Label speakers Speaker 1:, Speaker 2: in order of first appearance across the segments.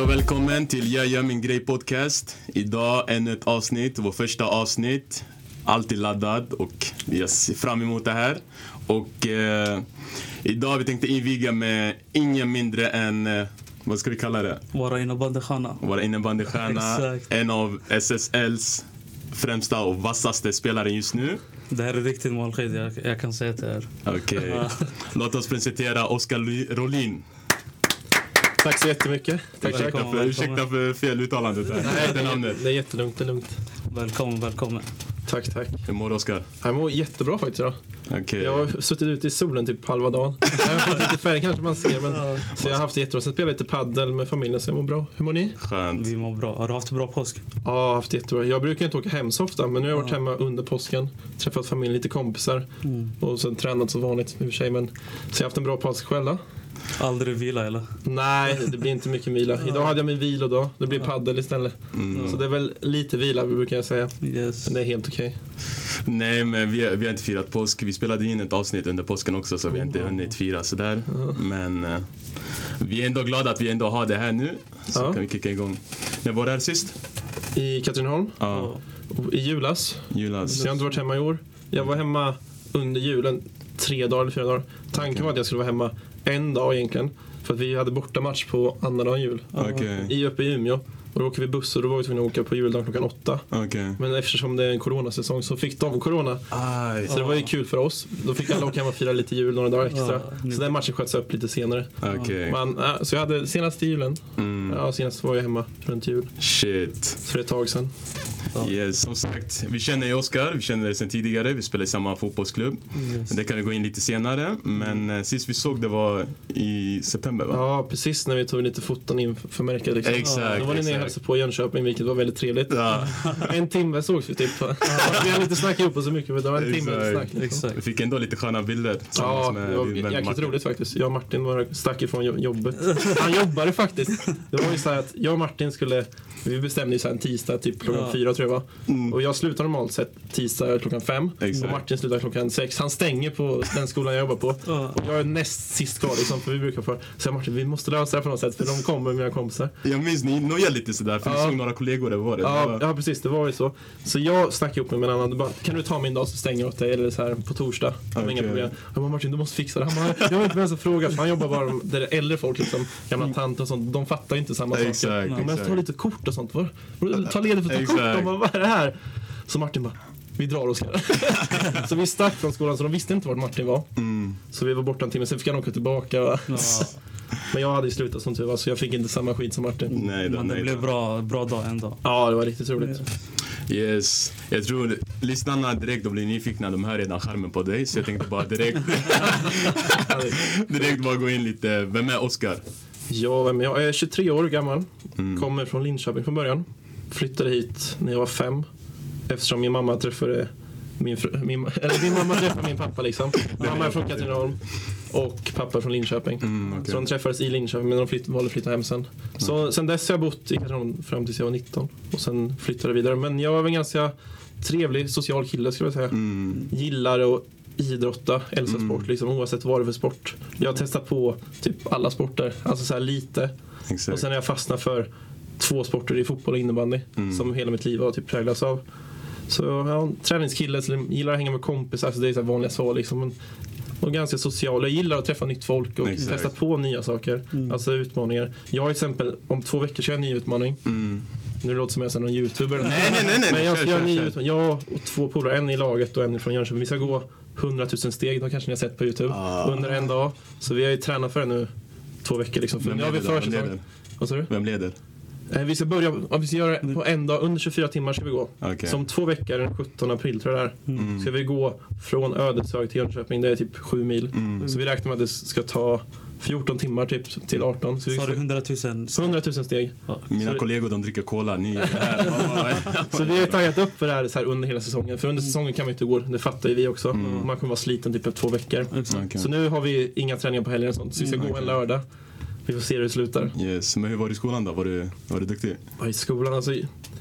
Speaker 1: Hej och välkommen till Jag gör min grej podcast. Idag ännu ett avsnitt, vårt första avsnitt. Alltid laddad och jag ser fram emot det här. Och eh, idag vi tänkte inviga med ingen mindre än, eh, vad ska vi kalla det?
Speaker 2: Vara innebandystjärna.
Speaker 1: Vår innebandystjärna, en av SSLs främsta och vassaste spelare just nu.
Speaker 2: Det här är riktigt målskit, jag, jag kan säga till er.
Speaker 1: Okej.
Speaker 2: Ja.
Speaker 1: Låt oss presentera Oskar Rolin.
Speaker 3: Tack så jättemycket. Tack, tack.
Speaker 1: Ursäkta för,
Speaker 2: välkommen.
Speaker 1: ursäkta för fel uttalandet där.
Speaker 3: Nej, det, är, det är jättelugnt. Det är lugnt.
Speaker 2: Välkommen, välkommen.
Speaker 3: Tack, tack.
Speaker 1: Hur mår du Oskar?
Speaker 3: Jag mår jättebra faktiskt idag.
Speaker 1: Okej.
Speaker 3: Jag har suttit ute i solen typ halva dagen. Jag har fått lite färg kanske man ser. Men, så jag har haft det jättebra. Sen spelade jag lite paddel med familjen så jag mår bra. Hur mår ni?
Speaker 1: Skönt.
Speaker 2: Vi mår bra. Har du haft en bra påsk?
Speaker 3: Ja, jag har haft det jättebra. Jag brukar inte åka hem så ofta men nu har jag varit hemma under påsken. Träffat familjen, lite kompisar. Och sen tränat så vanligt i och för sig. Men, så jag har haft en bra påsk själv då.
Speaker 2: Aldrig vila eller?
Speaker 3: Nej, det blir inte mycket vila. Idag hade jag min vilodag. Det blir paddel istället.
Speaker 1: Mm.
Speaker 3: Så det är väl lite vila brukar jag säga.
Speaker 2: Yes.
Speaker 3: Men det är helt okej.
Speaker 1: Nej, men vi, vi har inte firat påsk. Vi spelade in ett avsnitt under påsken också så vi har inte hunnit fira sådär. Men eh, vi är ändå glada att vi ändå har det här nu. Så
Speaker 3: Ja.
Speaker 1: kan vi kicka igång. När var det här sist?
Speaker 3: I Katrineholm.
Speaker 1: Ja,
Speaker 3: I julas.
Speaker 1: julas.
Speaker 3: Så jag har inte varit hemma i år. Jag var hemma under julen tre dagar eller fyra dagar. Tanken var att jag skulle vara hemma en dag egentligen. För att vi hade bortamatch på annandagen jul.
Speaker 1: Okej,
Speaker 3: I uppe i Umeå. Och då åker vi buss och då var vi tvungna att åka på juldagen klockan åtta.
Speaker 1: okej.
Speaker 3: Men eftersom det är en coronasäsong så fick de corona.
Speaker 1: Aj.
Speaker 3: Så det var ju kul för oss. Då fick alla åka hem och fira lite jul några dagar extra.
Speaker 2: Ja,
Speaker 3: Så den matchen sköts upp lite senare.
Speaker 1: Okej.
Speaker 3: Men, så jag hade senaste julen.
Speaker 1: Mm.
Speaker 3: Ja, senast var jag hemma runt jul.
Speaker 1: Shit.
Speaker 3: För ett tag sedan.
Speaker 2: Ja.
Speaker 1: Yes, som sagt, vi känner ju Oskar, vi känner det sedan tidigare, vi spelar i samma fotbollsklubb.
Speaker 2: Yes.
Speaker 1: Det kan vi gå in lite senare, men eh, sist vi såg det var i september va?
Speaker 3: Ja, precis när vi tog lite foton inför märket. Liksom.
Speaker 1: Exakt,
Speaker 3: Då var ni. Hälsade på i Jönköping, vilket var väldigt trevligt.
Speaker 1: Ja,
Speaker 3: En timme sågs vi typ. vi har inte snackat ihop oss så mycket, men det var en timme
Speaker 1: Exakt.
Speaker 3: snack. Liksom.
Speaker 1: Vi fick ändå lite sköna bilder
Speaker 3: Ja, det var jäkligt
Speaker 1: Martin.
Speaker 3: roligt faktiskt. Jag och Martin var, stack ifrån jo- jobbet. Han jobbade faktiskt. Det var ju så här att jag och Martin skulle, vi bestämde ju så här en tisdag typ klockan
Speaker 2: Ja.
Speaker 3: fyra tror jag var.
Speaker 1: Mm.
Speaker 3: Och jag slutar normalt sett tisdag klockan fem.
Speaker 1: Exakt.
Speaker 3: Och Martin slutar klockan sex. Han stänger på den skolan jag jobbar på.
Speaker 2: Ja.
Speaker 3: Och jag är näst sist kvar liksom, för vi brukar få säga Martin, vi måste lösa det på något sätt för de kommer mina kompisar.
Speaker 1: Jag minns ni nojade lite sådär, för vi
Speaker 3: Ja.
Speaker 1: såg några kollegor över året.
Speaker 3: Ja, ja, precis. Det var ju så. Så jag snackade ihop mig med en annan. Bara, kan du ta min dag så stänger jag åt dig? Eller så här på torsdag. Jag har inga problem. Jag bara, Martin du måste fixa det. Han bara, jag har inte ens att fråga. Han jobbar bara med- där det är äldre folk, liksom, gamla tanter och sånt. De fattar inte samma saker.
Speaker 1: Exakt,
Speaker 3: Ja, Men
Speaker 1: exakt.
Speaker 3: ta lite kort och sånt. Var, ta ledigt för att ta kort.
Speaker 1: Exakt.
Speaker 3: De bara, vad är det här? Så Martin bara, vi drar Oskar. så vi stack från skolan så de visste inte vart Martin var.
Speaker 1: Mm.
Speaker 3: Så vi var borta en timme, sen fick han åka tillbaka.
Speaker 2: Ja.
Speaker 3: Men jag hade ju slutat som tur var så jag fick inte samma skit som Martin.
Speaker 1: Nej då,
Speaker 2: Men det
Speaker 1: nej
Speaker 2: blev
Speaker 1: då.
Speaker 2: bra, bra dag ändå.
Speaker 3: Ja, det var riktigt roligt.
Speaker 1: Yes. Jag tror lyssnarna direkt de blir nyfikna, de hör redan charmen på dig. Så jag tänkte bara direkt, direkt bara gå in lite. Vem är Oskar?
Speaker 3: Ja, vem är jag? Jag är 23 år gammal.
Speaker 1: Mm.
Speaker 3: Kommer från Linköping från början. Flyttade hit när jag var fem. Eftersom min mamma träffade min, fru, min, eller min mamma träffade min pappa liksom. Mamma är från Katrineholm och pappa från Linköping.
Speaker 1: Mm, okej.
Speaker 3: Så de träffades i Linköping men de flytt, valde att flytta hem sen. Så sen dess har jag bott i Katrineholm fram tills jag var 19. Och sen flyttade jag vidare. Men jag var en ganska trevlig social kille skulle jag säga.
Speaker 1: Mm.
Speaker 3: Gillar att idrotta, älskar
Speaker 1: Mm.
Speaker 3: sport liksom, oavsett vad det är för sport. Jag har testat på typ alla sporter, alltså så lite. Och
Speaker 1: Exakt.
Speaker 3: sen har jag fastnat för två sporter i fotboll och innebandy
Speaker 1: Mm.
Speaker 3: som hela mitt liv har typ präglats av. Så jag är en träningskille, så gillar att hänga med kompisar, så det är så vanliga svar liksom. Men, och ganska social. Jag gillar att träffa nytt folk och
Speaker 1: Exakt.
Speaker 3: testa på nya saker.
Speaker 2: Mm.
Speaker 3: Alltså utmaningar. Jag har till exempel, om två veckor ska jag en ny utmaning.
Speaker 1: Mm.
Speaker 3: Nu låter det som jag är någon youtuber.
Speaker 1: Nej, nej, nej, nej.
Speaker 3: Men jag
Speaker 1: Kör,
Speaker 3: ska göra en
Speaker 1: kör,
Speaker 3: ny
Speaker 1: kör.
Speaker 3: utmaning. Jag och två polare, en i laget och en från Jönköping. Vi ska gå 100 000 steg, det kanske ni har sett på Youtube.
Speaker 1: Ah.
Speaker 3: Under en dag. Så vi har ju tränat för det nu två veckor liksom. För
Speaker 1: Vem
Speaker 3: nu har vi försäsong. Vad sa du?
Speaker 1: Vem leder?
Speaker 3: Eh, Vi ska börja, ja, vi ska göra det på en dag, under 24 timmar ska vi gå.
Speaker 1: Okej.
Speaker 3: Så om två veckor, den 17 april tror jag det är,
Speaker 1: Mm.
Speaker 3: ska vi gå från Ödeshög till Jönköping. Det är typ sju mil.
Speaker 1: Mm.
Speaker 3: Så vi räknar med att det ska ta 14 timmar typ till 18. Så vi
Speaker 2: Sa du
Speaker 3: ska
Speaker 2: 100 000?
Speaker 3: 100 000 steg.
Speaker 2: Ja.
Speaker 1: Mina
Speaker 3: Så-
Speaker 1: kollegor de dricker cola, ni är här.
Speaker 3: Så vi har taggat upp för det här, så här under hela säsongen. För under säsongen kan man inte gå, det fattar ju vi också.
Speaker 1: Mm.
Speaker 3: Man kommer vara sliten typ efter två veckor.
Speaker 1: Okej.
Speaker 3: Så nu har vi inga träningar på helgen och sånt. Så vi ska
Speaker 1: Mm,
Speaker 3: gå
Speaker 1: okej.
Speaker 3: en lördag. Vi får se hur det slutar.
Speaker 1: Yes. Men hur var det i skolan då? Var du, var du duktig?
Speaker 3: Och I skolan, alltså.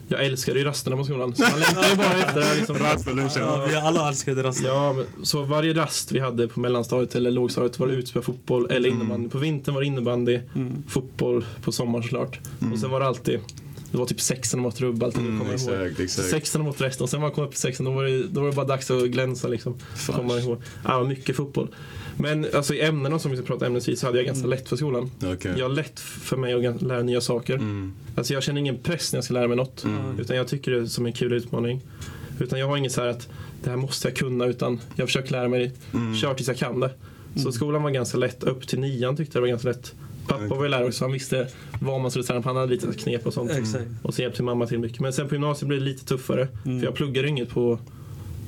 Speaker 3: jag älskade ju rasterna på skolan. Så man längtar ju bara efter liksom.
Speaker 1: Rast och lunchen.
Speaker 2: Ja, vi alla älskade rasten.
Speaker 3: Ja, men, så varje rast vi hade på mellanstadiet eller lågstadiet var det utspela fotboll eller innebandy. På vintern var det innebandy,
Speaker 2: Mm.
Speaker 3: fotboll på sommaren såklart. Och sen var det alltid, det var typ sexan mot rubb alltid.
Speaker 1: Mm,
Speaker 3: kommer jag ihåg.
Speaker 1: exakt, exakt.
Speaker 3: Sexan mot resten och sen man kom upp i sexan då var det, då var det bara dags att glänsa liksom. Kommer ihåg. Ja, mycket fotboll. Men alltså i ämnena som vi ska prata ämnesvis så hade jag ganska lätt för skolan.
Speaker 1: Okej.
Speaker 3: Jag har lätt för mig att lära nya saker.
Speaker 1: Mm.
Speaker 3: Alltså jag känner ingen press när jag ska lära mig något.
Speaker 1: Mm.
Speaker 3: Utan jag tycker det är som en kul utmaning. Utan jag har inget så här att det här måste jag kunna utan jag försöker lära mig,
Speaker 1: Mm.
Speaker 3: kör tills jag kan det. Så skolan var ganska lätt, upp till nian tyckte jag det var ganska lätt. Pappa var ju lärare också, han visste vad man skulle träna på, han hade lite knep och sånt.
Speaker 2: Exakt.
Speaker 3: Och så hjälpte mamma till mycket. Men sen på gymnasiet blev det lite tuffare.
Speaker 2: Mm.
Speaker 3: För jag pluggade inget på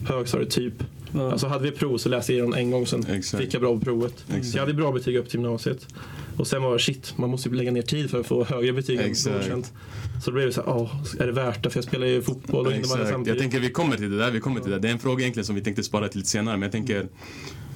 Speaker 3: högstadiet typ.
Speaker 2: Ja.
Speaker 3: Alltså hade vi prov så läste jag igenom en gång sen
Speaker 1: Exakt.
Speaker 3: fick jag bra på provet.
Speaker 1: Exakt.
Speaker 3: Så jag hade bra betyg upp till gymnasiet. Och sen var det shit, man måste ju lägga ner tid för att få högre betyg än godkänt. Så då blev det så här, åh, är det värt det? För jag spelar ju fotboll och innebandy
Speaker 1: Exakt. Jag
Speaker 3: samtidigt.
Speaker 1: tänker vi kommer till det där, vi kommer till det. Det är en fråga egentligen som vi tänkte spara till lite senare, men jag tänker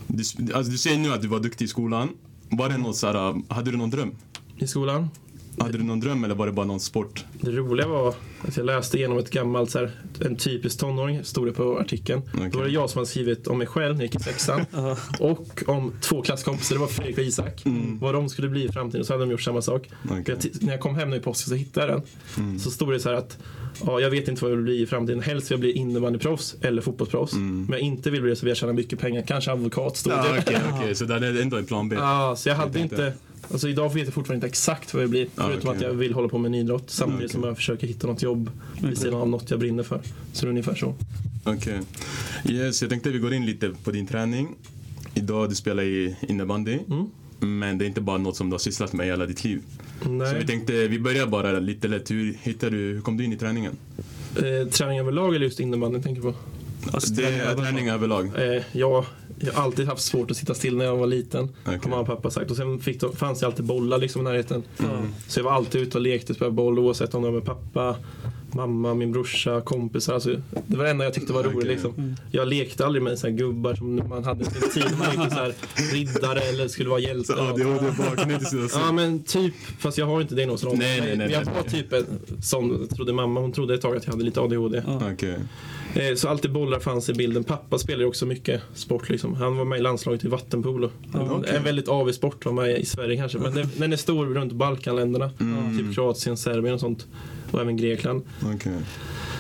Speaker 1: du, alltså, du säger nu att du var duktig i skolan. Var det något så här, äh, hade du någon dröm?
Speaker 3: I skolan.
Speaker 1: Hade du någon dröm eller var det bara någon sport?
Speaker 3: Det roliga var att jag läste igenom ett gammalt, så här, en typisk tonåring, stod det på artikeln.
Speaker 1: Okej.
Speaker 3: Då var det jag som hade skrivit om mig själv när jag gick i sexan. Och om två klasskompisar, det var Fredrik och Isak. Vad de skulle bli i framtiden. Så hade de gjort samma sak.
Speaker 1: Okej.
Speaker 3: Jag när jag kom hem nu i påsken så hittade jag den. Så stod det så här att ja, jag vet inte vad jag vill bli i framtiden. Helst vill jag bli innebandyproffs eller fotbollsproffs. Men jag inte vill bli det så vill jag tjäna mycket pengar. Kanske advokat stod
Speaker 1: Ja,
Speaker 3: det.
Speaker 1: Okej, okej, så det är ändå en plan B?
Speaker 3: Ja, så jag hade
Speaker 1: tänkte-
Speaker 3: inte Alltså idag vet jag fortfarande inte exakt vad jag blir.
Speaker 1: Ja,
Speaker 3: förutom
Speaker 1: okej.
Speaker 3: att jag vill hålla på med en idrott. Samtidigt
Speaker 1: okej.
Speaker 3: som jag försöker hitta något jobb vid sidan av något jag brinner för. Så det är ungefär så.
Speaker 1: Okej. Yes, jag tänkte vi går in lite på din träning. Idag du spelar i innebandy.
Speaker 3: Mm.
Speaker 1: Men det är inte bara något som du har sysslat med hela ditt liv. Så vi
Speaker 3: Nej.
Speaker 1: tänkte, vi börjar bara lite lätt. Hur, hittade du, hur kom du in i träningen?
Speaker 3: Eh, träning överlag eller just innebandy tänker på?
Speaker 2: Alltså,
Speaker 1: det
Speaker 2: träning överlag.
Speaker 3: Eh, ja, jag har alltid haft svårt att sitta still när jag var liten.
Speaker 1: Okej.
Speaker 3: Har mamma och pappa sagt. Och sen fick de, fanns det alltid bollar liksom i närheten.
Speaker 2: Ja.
Speaker 3: Så jag var alltid ute och lekte, spelade boll oavsett om det var med pappa, mamma, min brorsa, kompisar. Alltså, det var det enda jag tyckte var roligt.
Speaker 1: Okej.
Speaker 3: Liksom. Jag lekte aldrig med så här gubbar som man hade i sin tid. Man lekte så här riddare eller skulle vara hjälte.
Speaker 1: Så ADHD-bakgrund i sina
Speaker 3: Ja men typ, fast jag har inte diagnosen om
Speaker 1: Nej, nej, nej,
Speaker 3: Jag
Speaker 1: nej.
Speaker 3: var typ en sån, trodde mamma, hon trodde ett tag att jag hade lite ADHD.
Speaker 2: Ja.
Speaker 1: Okej.
Speaker 3: Eh, Så alltid bollar fanns i bilden. Pappa spelade också mycket sport liksom. Han var med i landslaget i vattenpolo.
Speaker 1: okej.
Speaker 3: En väldigt avig sport var med i Sverige kanske. Men den, den är stor runt Balkanländerna.
Speaker 1: Mm.
Speaker 3: Typ Kroatien, Serbien och sånt. Och även Grekland.
Speaker 1: Okej.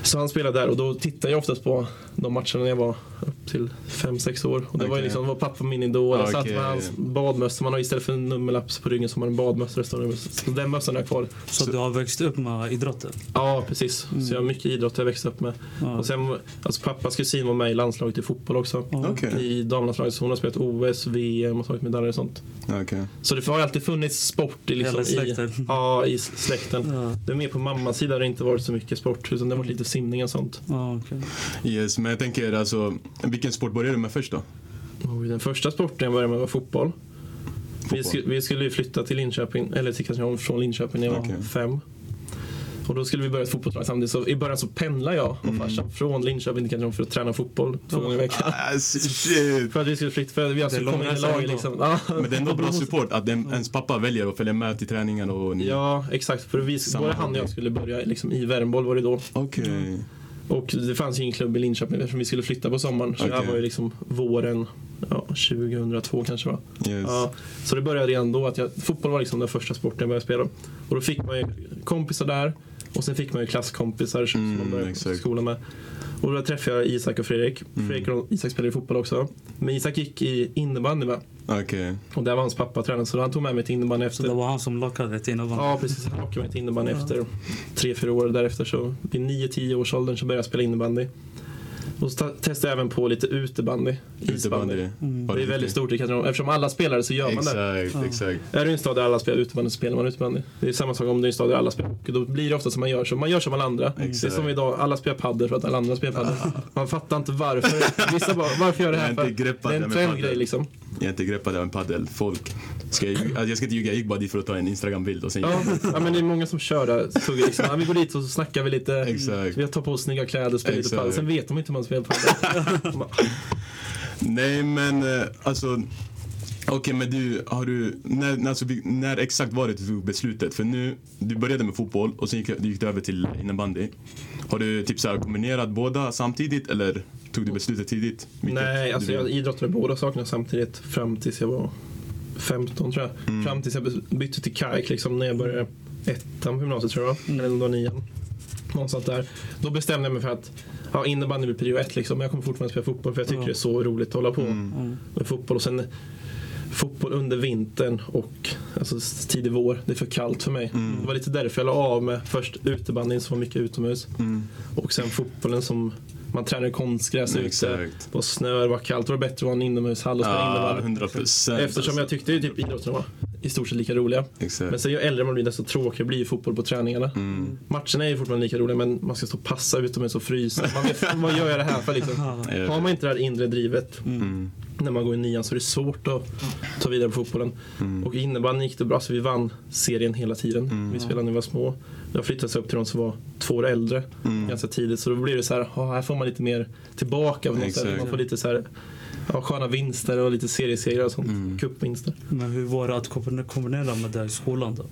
Speaker 3: Så han spelade där och då tittade jag oftast på de matcherna när jag var upp till 5-6 år. Och det var ju
Speaker 1: Okej.
Speaker 3: liksom, var pappa min idol. Jag satt
Speaker 1: Okej.
Speaker 3: med hans badmössa. Man har istället för en nummerlapp på ryggen så har man en badmössa. Så den mössan är kvar.
Speaker 2: Så du har växt upp med idrotten?
Speaker 3: Ja, precis. Så jag har mycket idrott jag växte upp med.
Speaker 2: Ja.
Speaker 3: Och sen, alltså pappas kusin var med i landslaget i fotboll också.
Speaker 1: Okej.
Speaker 3: I damlandslaget. Så hon har spelat OS, VM och tagit medaljer och sånt. Så det har alltid funnits sport i, liksom,
Speaker 2: Hela
Speaker 3: i,
Speaker 2: släkten.
Speaker 3: ja, i släkten.
Speaker 2: Ja.
Speaker 3: Det är mer på mammas sida har det inte varit så mycket sport. Utan det har varit lite simning och sånt.
Speaker 2: Ja, okej.
Speaker 1: Yes, men jag tänker alltså, vilken sport började du med först då?
Speaker 3: Den första sporten jag började med var fotboll. Vi,
Speaker 1: Fotboll.
Speaker 3: skulle, vi skulle ju flytta till Linköping, eller till Katrineholm från Linköping när jag var
Speaker 1: Okej.
Speaker 3: fem. Och då skulle vi börja ett fotbollslag samtidigt. Så i början så pendlade jag och farsan från Linköping till Katrineholm för att träna fotboll två gånger i veckan.
Speaker 1: Ah, shit.
Speaker 3: För att vi skulle flytta, för att vi alltså kom in i laget liksom. Ja.
Speaker 1: Men det är ändå bra support att en, ens pappa väljer att följa med till träningen och ni...
Speaker 3: Ja, exakt. För vi, både han och jag skulle börja liksom, i Värmboll var det då.
Speaker 1: Okej.
Speaker 3: Och det fanns ju ingen klubb i Linköping eftersom vi skulle flytta på sommaren. Så det här var ju liksom våren ja, 2002 kanske va.
Speaker 1: Yes.
Speaker 3: Ja, så det började redan då att jag, fotboll var liksom den första sporten jag började spela. Och då fick man ju kompisar där och sen fick man ju klasskompisar som
Speaker 1: Mm,
Speaker 3: man började
Speaker 1: exakt.
Speaker 3: skolan med. Och då träffade jag Isak och Fredrik.
Speaker 1: Mm.
Speaker 3: Fredrik och Isak spelade i fotboll också. Men Isak gick i innebandy med.
Speaker 1: Okej.
Speaker 3: Och där var hans pappa tränare så han tog med mig till innebandy
Speaker 2: Så
Speaker 3: efter.
Speaker 2: det var han som lockade till innebandy?
Speaker 3: Ja precis, han lockade mig till innebandy efter tre, fyra år. Därefter så vid 9-10 års åldern så började jag spela innebandy. Och så ta- testade jag även på lite utebandy.
Speaker 1: Utebandy.
Speaker 2: Mm.
Speaker 3: Det är väldigt stort i Katrineholm. Eftersom alla spelar så gör man det.
Speaker 1: Exakt, exakt.
Speaker 3: Är du en stad där alla spelar utebandy så spelar man utebandy. Det är samma sak om du är en stad där alla spelar hockey. Då blir det ofta som man gör så. Man gör som alla andra. Det är
Speaker 1: Exakt.
Speaker 3: som idag, alla spelar padel för att alla andra spelar padel. Man fattar inte varför. Vissa bara, varför gör det här
Speaker 1: Jag
Speaker 3: för?
Speaker 1: är inte greppad
Speaker 3: Det är en
Speaker 1: med
Speaker 3: trendgrej
Speaker 1: padel.
Speaker 3: liksom.
Speaker 1: Jag är inte greppad av en paddelfolk. Ska jag? Alltså, jag ska inte ljuga, jag gick bara dit för att ta en Instagram-bild och sen
Speaker 3: Ja, ja men det är många som kör där. Tuggar liksom. Ja, vi går dit och så snackar vi lite.
Speaker 1: Exakt.
Speaker 3: Vi tar på oss snygga kläder och spelar lite padel. Sen vet de inte hur man spelar padel.
Speaker 1: Nej men eh, alltså Okej, men du, har du, när, när, alltså, när exakt var det du tog beslutet? För nu, du började med fotboll och sen gick, du gick över till innebandy. Har du typ så här kombinerat båda samtidigt eller tog du beslutet tidigt?
Speaker 3: Nej, alltså jag idrottade båda sakerna samtidigt fram tills jag var 15 tror jag.
Speaker 1: Mm.
Speaker 3: Fram tills jag bytte till KAIK liksom, när jag började ettan på gymnasiet tror jag. Eller om det var nian. Någonstans där. Då bestämde jag mig för att ja, innebandy blir prio ett liksom. Men jag kommer fortfarande spela fotboll för jag tycker
Speaker 2: Ja.
Speaker 3: det är så roligt att hålla på
Speaker 2: Mm.
Speaker 3: med fotboll. Och sen fotboll under vintern och alltså, tidig vår. Det är för kallt för mig.
Speaker 1: Mm.
Speaker 3: Det var lite därför jag la av med först utebandyn som var mycket utomhus.
Speaker 1: Mm.
Speaker 3: Och sen fotbollen som man tränar i konstgräs ute.
Speaker 1: Exakt.
Speaker 3: Det var snö, det var kallt. Då var det bättre att vara en inomhushall och spela
Speaker 1: Ja,
Speaker 3: innebandy.
Speaker 1: 100 procent.
Speaker 3: Eftersom jag tyckte ju typ idrotten var i stort sett lika roliga. Men
Speaker 1: Exakt.
Speaker 3: sen ju äldre man blir desto tråkigare blir ju fotboll på träningarna.
Speaker 1: Mm.
Speaker 3: Matcherna är ju fortfarande lika roliga men man ska stå och passa utomhus och frysa. Man vet, vad gör jag det här för liksom? Har man inte det här inre drivet
Speaker 1: Mm.
Speaker 3: när man går i nian så är det svårt att ta vidare på fotbollen.
Speaker 1: Mm.
Speaker 3: Och i innebandyn gick det bra, så vi vann serien hela tiden.
Speaker 1: Mm.
Speaker 3: Vi spelade när vi var små. Det har flyttats upp till de som var två år äldre
Speaker 1: Mm.
Speaker 3: ganska tidigt. Så då blir det så här, ja, här får man lite mer tillbaka. På något sätt. Man får lite så här, ja, sköna vinster och lite seriesegrar och sånt.
Speaker 1: Mm.
Speaker 3: Cupvinster.
Speaker 2: Men hur var det att kombine- kombinera med det i skolan då?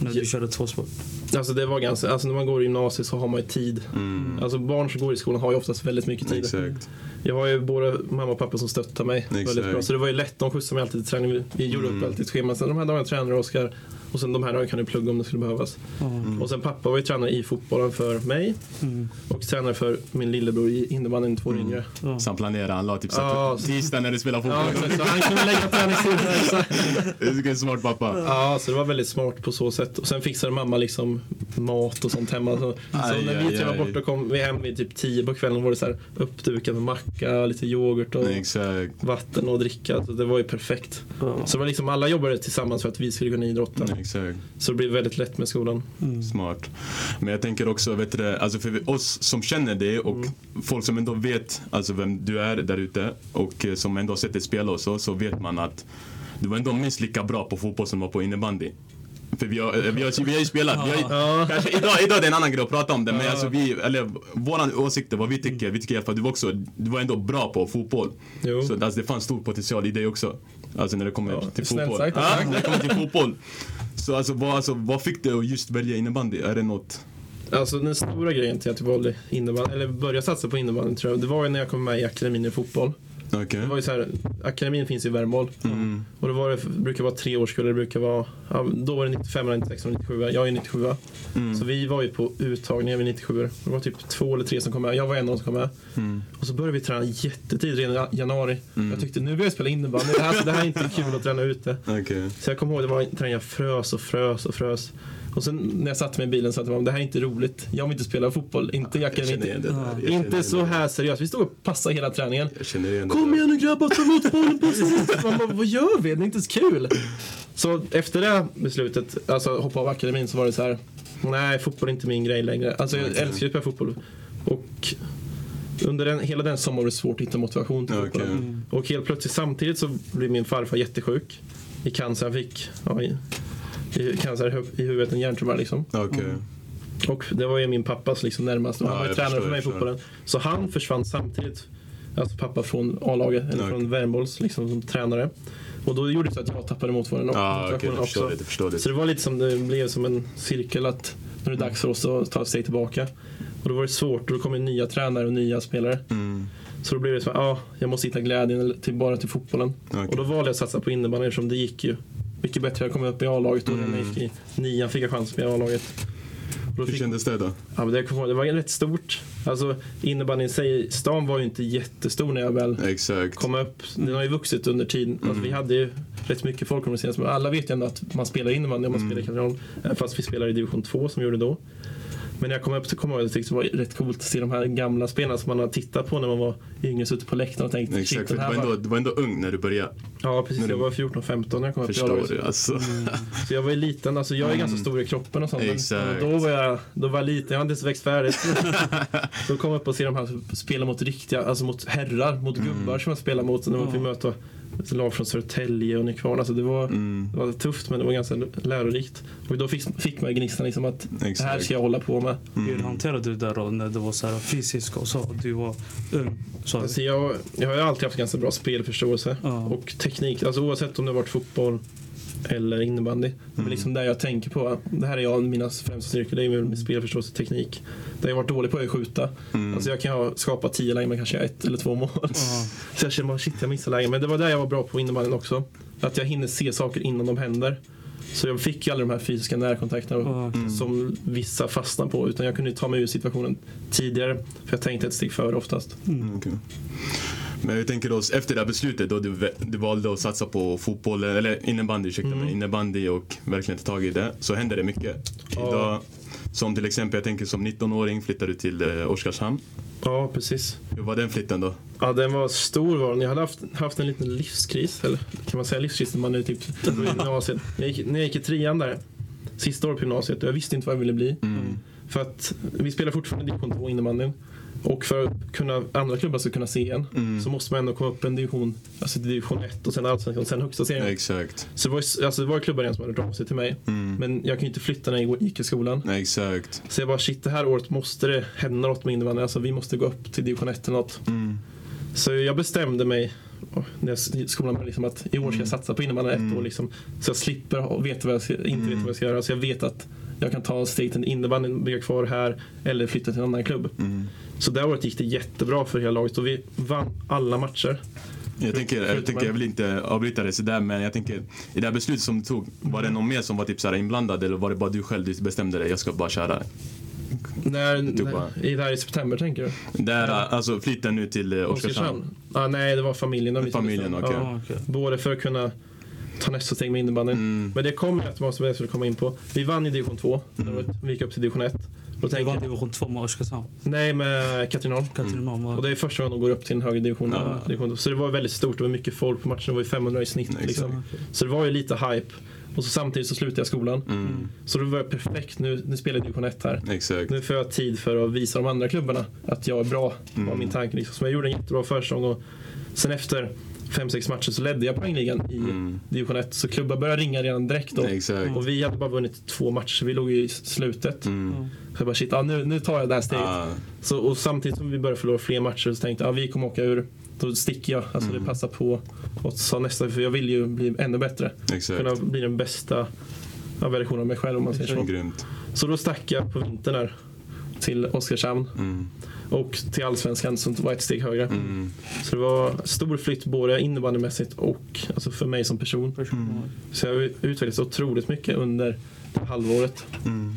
Speaker 2: När du
Speaker 3: Ja.
Speaker 2: körde tvåsport?
Speaker 3: Alltså det var ganska, alltså när man går i gymnasiet så har man ju tid.
Speaker 1: Mm.
Speaker 3: Alltså barn som går i skolan har ju oftast väldigt mycket tid.
Speaker 1: Exakt.
Speaker 3: Jag har ju både mamma och pappa som stöttar mig väldigt
Speaker 1: Exakt.
Speaker 3: bra. Så det var ju lätt, de skjutsade mig alltid till träning. Vi gjorde upp
Speaker 1: Mm.
Speaker 3: alltid ett schema. Sen de här dagarna tränar Oskar och sen de här kan du plugga om det skulle behövas.
Speaker 2: Mm.
Speaker 3: Och sen pappa var ju tränare i fotbollen för mig
Speaker 2: Mm.
Speaker 3: och tränare för min lillebror i innebandyn två år
Speaker 1: Mm.
Speaker 3: yngre.
Speaker 2: Ja.
Speaker 1: Så han planerade, han la typ så
Speaker 3: Ja,
Speaker 1: att tisdag när du spelar
Speaker 3: Ja,
Speaker 1: fotboll.
Speaker 3: exakt, så han kunde lägga träningstid. exakt.
Speaker 1: Det är en smart pappa.
Speaker 3: Ja, så det var väldigt smart på så sätt. Och sen fixade mamma liksom mat och sånt hemma. Så, så
Speaker 1: Aj,
Speaker 3: när
Speaker 1: aj,
Speaker 3: vi tre var borta kom vi hem vid typ tio på kvällen var det så här uppdukat med macka, lite yoghurt och
Speaker 1: Exakt.
Speaker 3: vatten och dricka. Så det var ju perfekt.
Speaker 2: Ja.
Speaker 3: Så det var liksom alla jobbade tillsammans för att vi skulle kunna idrotta.
Speaker 1: Exakt.
Speaker 3: Så det blev väldigt lätt med skolan.
Speaker 2: Mm.
Speaker 1: Smart. Men jag tänker också, vet du, alltså för oss som känner dig och
Speaker 3: Mm.
Speaker 1: folk som ändå vet alltså vem du är där ute och eh, som ändå har sett dig spela och så, så vet man att du var ändå minst lika bra på fotboll som du var på innebandy. För vi har, eh, vi har, vi har ju spelat, vi har,
Speaker 3: Ja.
Speaker 1: kanske, idag, idag är det en annan grej att prata om det men
Speaker 3: Ja.
Speaker 1: alltså vi, eller våra åsikter, vad vi tycker, vi tycker i alla fall att du var också, du var ändå bra på fotboll.
Speaker 3: Jo.
Speaker 1: Så alltså, det fanns stor potential i dig också. Alltså när det kommer
Speaker 3: Ja,
Speaker 1: till fotboll.
Speaker 3: sagt,
Speaker 1: Ja,
Speaker 3: tack.
Speaker 1: när det kommer till fotboll. Så alltså vad, alltså, vad fick dig att just välja innebandy? Är det något?
Speaker 3: Alltså den stora grejen till att jag valde innebandy, eller började satsa på innebandy tror jag, det var ju när jag kom med i akademin i fotboll.
Speaker 1: Okej.
Speaker 3: Det var ju så här, akademin finns i Värmboll.
Speaker 1: Mm.
Speaker 3: Och då var det, brukar vara tre årskullar, det brukar vara, ja, då var det 95, 96 och 97. Jag är 97.
Speaker 1: Mm.
Speaker 3: Så vi var ju på uttagningen vid 97. Det var typ två eller tre som kom med. Jag var en av dem som kom med.
Speaker 1: Mm.
Speaker 3: Och så började vi träna jättetidigt, redan i januari.
Speaker 1: Mm.
Speaker 3: Jag tyckte nu vill jag spela innebandy. Det här, det här är inte kul att träna ute.
Speaker 1: Okej.
Speaker 3: Så jag kommer ihåg, det var en träning jag frös och frös och frös. Och sen när jag satte mig i bilen till mamma, det här är inte roligt. Jag vill inte spela fotboll. Inte, jag
Speaker 1: Jag
Speaker 3: kan inte.
Speaker 1: Jag
Speaker 3: inte så
Speaker 1: det.
Speaker 3: här seriöst. Vi stod och passade hela träningen.
Speaker 1: Jag
Speaker 3: Kom igen nu grabbar, ta emot bollen, passa. Man bara, vad gör vi? Det är inte så kul. Så efter det beslutet, alltså hoppa av akademin, så var det så här. Nej, fotboll är inte min grej längre. Alltså jag
Speaker 1: Okej.
Speaker 3: älskar ju att spela fotboll. Och under den, hela den sommaren var det svårt att hitta motivation till
Speaker 1: Okej.
Speaker 3: fotbollen.
Speaker 2: Mm.
Speaker 3: Och helt plötsligt samtidigt så blev min farfar jättesjuk. I cancer. Han fick ja, i, cancer i hu- i huvudet, en hjärntumör liksom.
Speaker 1: Okej.
Speaker 3: Och det var ju min pappas liksom närmaste. Han var ju
Speaker 1: jag
Speaker 3: tränare för mig i fotbollen. Så han försvann samtidigt. Alltså pappa från A-laget, eller
Speaker 1: Okej.
Speaker 3: från Värmbolls liksom, som tränare. Och då gjorde det så att jag tappade motsvarande
Speaker 1: jag förstår
Speaker 3: också.
Speaker 1: det. Det.
Speaker 3: Så det var lite som det blev som en cirkel att nu är det dags för oss att ta ett steg tillbaka. Och då var det svårt och då kom det nya tränare och nya spelare.
Speaker 1: Mm.
Speaker 3: Så då blev det så att ja, jag måste hitta glädjen till, bara till fotbollen.
Speaker 1: Okej.
Speaker 3: Och då valde jag att satsa på innebandy eftersom det gick ju mycket bättre. Jag kom upp i A-laget och när jag gick i nian fick jag chans i A-laget. Då
Speaker 1: Hur
Speaker 3: fick-
Speaker 1: kändes det då?
Speaker 3: Ja, det, det var rätt stort. Alltså innebandyn i sig, stan var ju inte jättestor när jag väl
Speaker 1: Exakt.
Speaker 3: kom upp. Den har ju vuxit under tiden. Alltså, vi hade ju rätt mycket folk under senaste, men alla vet ju ändå att man spelar innebandy om man spelar i Katrineholm. Fast vi spelar i division 2 som vi gjorde då. Men jag kom upp så kom ihåg att jag tyckte det var rätt coolt att se de här gamla spelarna som man har tittat på när man var yngre, suttit på läktaren och tänkt
Speaker 1: Exakt, för du var, ändå, du var ändå ung när du började.
Speaker 3: Ja precis,
Speaker 1: när
Speaker 3: jag var 14-15 när jag kom upp
Speaker 1: Förstår du? Alltså.
Speaker 3: Så jag var ju liten, alltså jag är
Speaker 1: Mm.
Speaker 3: ganska stor i kroppen och sånt.
Speaker 1: Exakt.
Speaker 3: Men då var jag, då var jag liten, jag hade inte ens växt färdigt. så kom jag upp och se de här spela mot riktiga, alltså mot herrar, mot
Speaker 1: Mm.
Speaker 3: gubbar som jag spelar mot när man fick möta lag från Södertälje och Nykvarn. Alltså det, var,
Speaker 1: Mm.
Speaker 3: det var tufft men det var ganska lärorikt. Och då fick, fick man gnistan liksom att det här
Speaker 1: Exakt.
Speaker 3: ska jag hålla på med.
Speaker 2: Hur
Speaker 1: Mm.
Speaker 2: hanterade du det där då, när det var så här fysiskt och så? Du var ung. Så.
Speaker 3: Alltså jag, jag har alltid haft ganska bra spelförståelse
Speaker 2: Ja.
Speaker 3: och teknik. Alltså oavsett om det har varit fotboll eller innebandy. Det är
Speaker 1: Mm.
Speaker 3: liksom där jag tänker på. Det här är jag, mina främsta styrkor. Det är min spelförståelse och teknik. Det jag varit dålig på är att skjuta.
Speaker 1: Mm.
Speaker 3: Alltså jag kan ha skapat tio lägen men kanske ett eller två mål.
Speaker 2: Ja.
Speaker 3: Så jag känner bara shit jag missar lägen. Men det var där jag var bra på innebandyn också. Att jag hinner se saker innan de händer. Så jag fick ju aldrig de här fysiska närkontakterna
Speaker 2: okej.
Speaker 1: Mm.
Speaker 3: som vissa fastnar på. Utan jag kunde ta mig ur situationen tidigare. För jag tänkte ett steg före oftast.
Speaker 1: Mm, okej. Men jag tänker då, efter det här beslutet då du, du valde att satsa på fotboll, eller innebandy, ursäkta
Speaker 3: Mm.
Speaker 1: mig, innebandy och verkligen ta tag i det, så hände det mycket. Idag, som till exempel, jag tänker som 19-åring flyttade du till eh, Oskarshamn.
Speaker 3: Ja, precis.
Speaker 1: Hur var den flytten då?
Speaker 3: Ja, den var stor var den. Jag hade haft, haft en liten livskris. Eller kan man säga livskris när man är typ på gymnasiet. Jag gick, när jag gick i trean där, sista året på gymnasiet, och jag visste inte vad jag ville bli.
Speaker 1: Mm.
Speaker 3: För att vi spelar fortfarande division 2 innebandyn. Och för att kunna, andra klubbar ska kunna se en
Speaker 1: Mm.
Speaker 3: så måste man ändå komma upp en division, alltså division 1 och sen allsvenskan och sen högsta serien.
Speaker 1: Exakt.
Speaker 3: Så det var, alltså det var klubbar igen som hade dragit sig till mig.
Speaker 1: Mm.
Speaker 3: Men jag kan ju inte flytta när jag gick i skolan.
Speaker 1: Exakt.
Speaker 3: Så jag bara shit det här året måste det hända något med innebandyn. Alltså vi måste gå upp till division 1 eller något.
Speaker 1: Mm.
Speaker 3: Så jag bestämde mig när skolan började liksom att i år ska jag satsa på innebandy ett
Speaker 1: Mm.
Speaker 3: år. Liksom, så jag slipper veta vad jag ska, inte
Speaker 1: Mm.
Speaker 3: veta vad jag ska göra. Så jag vet att jag kan ta till innebandyn, bygga kvar här eller flytta till en annan klubb.
Speaker 1: Mm.
Speaker 3: Så det året gick det jättebra för hela laget och vi vann alla matcher.
Speaker 1: Jag, tänker, jag, tänker, jag vill inte avbryta det sådär men jag tänker i det här beslutet som du tog, var det någon mer som var typ såhär inblandad eller var det bara du själv du bestämde dig, jag ska bara köra?
Speaker 3: När,
Speaker 1: bara-
Speaker 3: när, i det här i september tänker du?
Speaker 1: Där, alltså flytten nu till eh, Oskarshamn.
Speaker 3: Ah, nej, det var familjen. och vi som
Speaker 1: Familjen, okej.
Speaker 2: Ja, okej.
Speaker 3: Både för att kunna ta nästa steg med innebandyn.
Speaker 1: Mm.
Speaker 3: Men det kommer jag att jag skulle komma in på. Vi vann i division 2.
Speaker 1: Mm.
Speaker 3: Vi gick upp till division 1. Då
Speaker 2: Det
Speaker 3: tänker
Speaker 2: var
Speaker 3: jag,
Speaker 2: division 2 med Oskarshamn.
Speaker 3: nej, med Katrineholm.
Speaker 2: Katrineholm
Speaker 3: Och
Speaker 2: var...
Speaker 3: det är första gången de går upp till en högre division.
Speaker 1: Ja.
Speaker 3: division. Så det var väldigt stort. Det var mycket folk på matchen. Det var ju 500 i snitt.
Speaker 1: Exakt.
Speaker 3: Liksom. Så det var ju lite hype. Och så samtidigt så slutade jag skolan.
Speaker 1: Mm.
Speaker 3: Så då var jag perfekt. Nu, nu spelar jag division 1 här.
Speaker 1: Exakt.
Speaker 3: Nu får jag tid för att visa de andra klubbarna att jag är bra. var
Speaker 1: Mm.
Speaker 3: min tanke. Liksom. Så jag gjorde en jättebra försäsong. Och sen efter fem sex matcher så ledde jag poängligan i
Speaker 1: Mm.
Speaker 3: division 1. Så klubbar började ringa redan direkt. Då.
Speaker 1: Exakt.
Speaker 3: Och vi hade bara vunnit två matcher. Vi låg ju i slutet.
Speaker 1: Mm.
Speaker 2: Ja.
Speaker 3: Så jag bara shit, ja, nu, nu tar jag det här steget.
Speaker 1: Ah,
Speaker 3: Så, och samtidigt som vi började förlora fler matcher så tänkte jag ja, vi kommer åka ur. Då sticker jag. Alltså
Speaker 1: Mm.
Speaker 3: det passar på. Och sa nästa, för jag vill ju bli ännu bättre.
Speaker 1: exakt.
Speaker 3: Kunna bli den bästa ja, versionen av mig själv om man säger så.
Speaker 1: Grymt.
Speaker 3: Så då stack jag på vintern där till Oskarshamn
Speaker 1: Mm.
Speaker 3: Och till Allsvenskan som var ett steg högre.
Speaker 1: Mm.
Speaker 3: Så det var stor flytt både innebandymässigt och alltså för mig som person.
Speaker 2: Mm.
Speaker 3: Så jag har utvecklats otroligt mycket under det halvåret.
Speaker 1: Mm.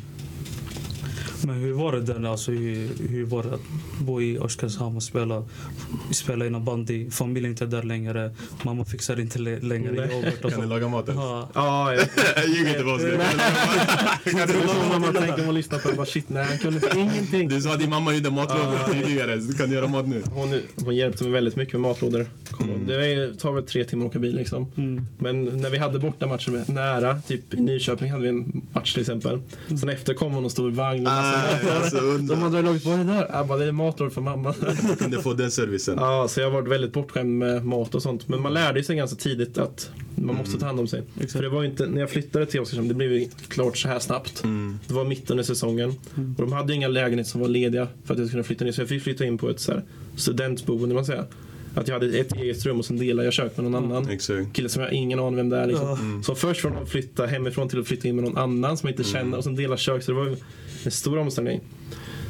Speaker 2: Men hur var det där? Alltså, hur, hur var det att bo i Oskarshamn och spela, spela inom bandy? Familjen är inte där längre. Mamma fixar inte längre
Speaker 3: Nej.
Speaker 2: jobbet.
Speaker 1: Kan du
Speaker 2: så.
Speaker 1: laga maten?
Speaker 2: Ja.
Speaker 3: Ja, jag,
Speaker 1: Ljug inte på oss nu.
Speaker 3: jag tror att mamma tänker om att lyssna på det. Bara, shit, nej, han kunde ingenting.
Speaker 1: Du sa att din mamma gjorde matlådor tidigare, så kan du göra mat nu?
Speaker 3: Hon, hon hjälpte mig väldigt mycket med matlådor.
Speaker 1: Mm.
Speaker 3: Det tar väl tre timmar att åka bil liksom.
Speaker 2: Mm.
Speaker 3: Men när vi hade borta matcher med nära, typ i Nyköping hade vi en match till exempel. Sen efter kom hon och stod i vagn massa
Speaker 1: Nej, alltså
Speaker 3: De i laget, vad är det där? Jag bara, det är matlådor för mamma.
Speaker 1: Du kunde få den servicen.
Speaker 3: Ja, så jag har varit väldigt bortskämd med mat och sånt. Men man lärde sig ganska tidigt att man måste ta hand om sig.
Speaker 2: Exakt.
Speaker 3: För det var inte, när jag flyttade till Oskarshamn, det blev ju klart så här snabbt.
Speaker 1: Mm.
Speaker 3: Det var mitt under säsongen.
Speaker 2: Mm.
Speaker 3: Och de hade ju inga lägenheter som var lediga för att jag skulle kunna flytta ner. Så jag fick flytta in på ett så här studentboende, man säger. Att jag hade ett eget rum och sen delade jag kök med någon annan.
Speaker 1: Exakt.
Speaker 3: Kille som jag har ingen aning vem det är. Liksom.
Speaker 1: Mm.
Speaker 3: Så först från att flytta hemifrån till att flytta in med någon annan som jag inte känner och sen dela kök. Så det var en stor omställning.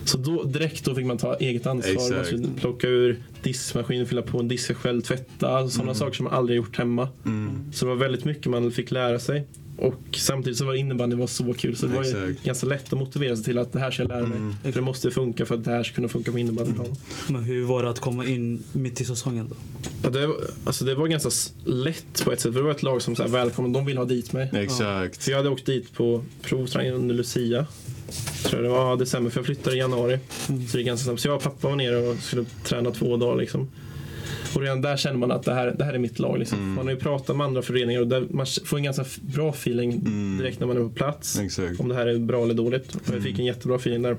Speaker 3: Så då, direkt då fick man ta eget ansvar. Man
Speaker 1: Exakt.
Speaker 3: skulle plocka ur diskmaskinen, fylla på en disk själv, tvätta. Sådana saker som man aldrig gjort hemma.
Speaker 1: Mm.
Speaker 3: Så det var väldigt mycket man fick lära sig. Och samtidigt så var innebandy var så kul så det var ju
Speaker 1: Exakt.
Speaker 3: ganska lätt att motivera sig till att det här ska jag lära mig.
Speaker 1: Mm.
Speaker 3: För det måste funka för att det här ska kunna funka på innebandyplan.
Speaker 2: Men hur var det att komma in mitt i säsongen då?
Speaker 3: Ja, det, var- alltså det var ganska lätt på ett sätt. För det var ett lag som så här, välkommen, de vill ha dit mig.
Speaker 1: Exakt.
Speaker 3: Så jag hade åkt dit på provträning under Lucia. Tror jag det var december, för jag flyttade i januari.
Speaker 2: Mm.
Speaker 3: Så det är ganska snabbt. Så jag och pappa var nere och skulle träna två dagar. Liksom. Och redan där känner man att det här, det här är mitt lag. Liksom.
Speaker 1: Mm.
Speaker 3: Man har ju pratat med andra föreningar och man får en ganska bra feeling
Speaker 1: Mm.
Speaker 3: direkt när man är på plats.
Speaker 1: Exakt.
Speaker 3: Om det här är bra eller dåligt. Och jag fick en jättebra feeling där.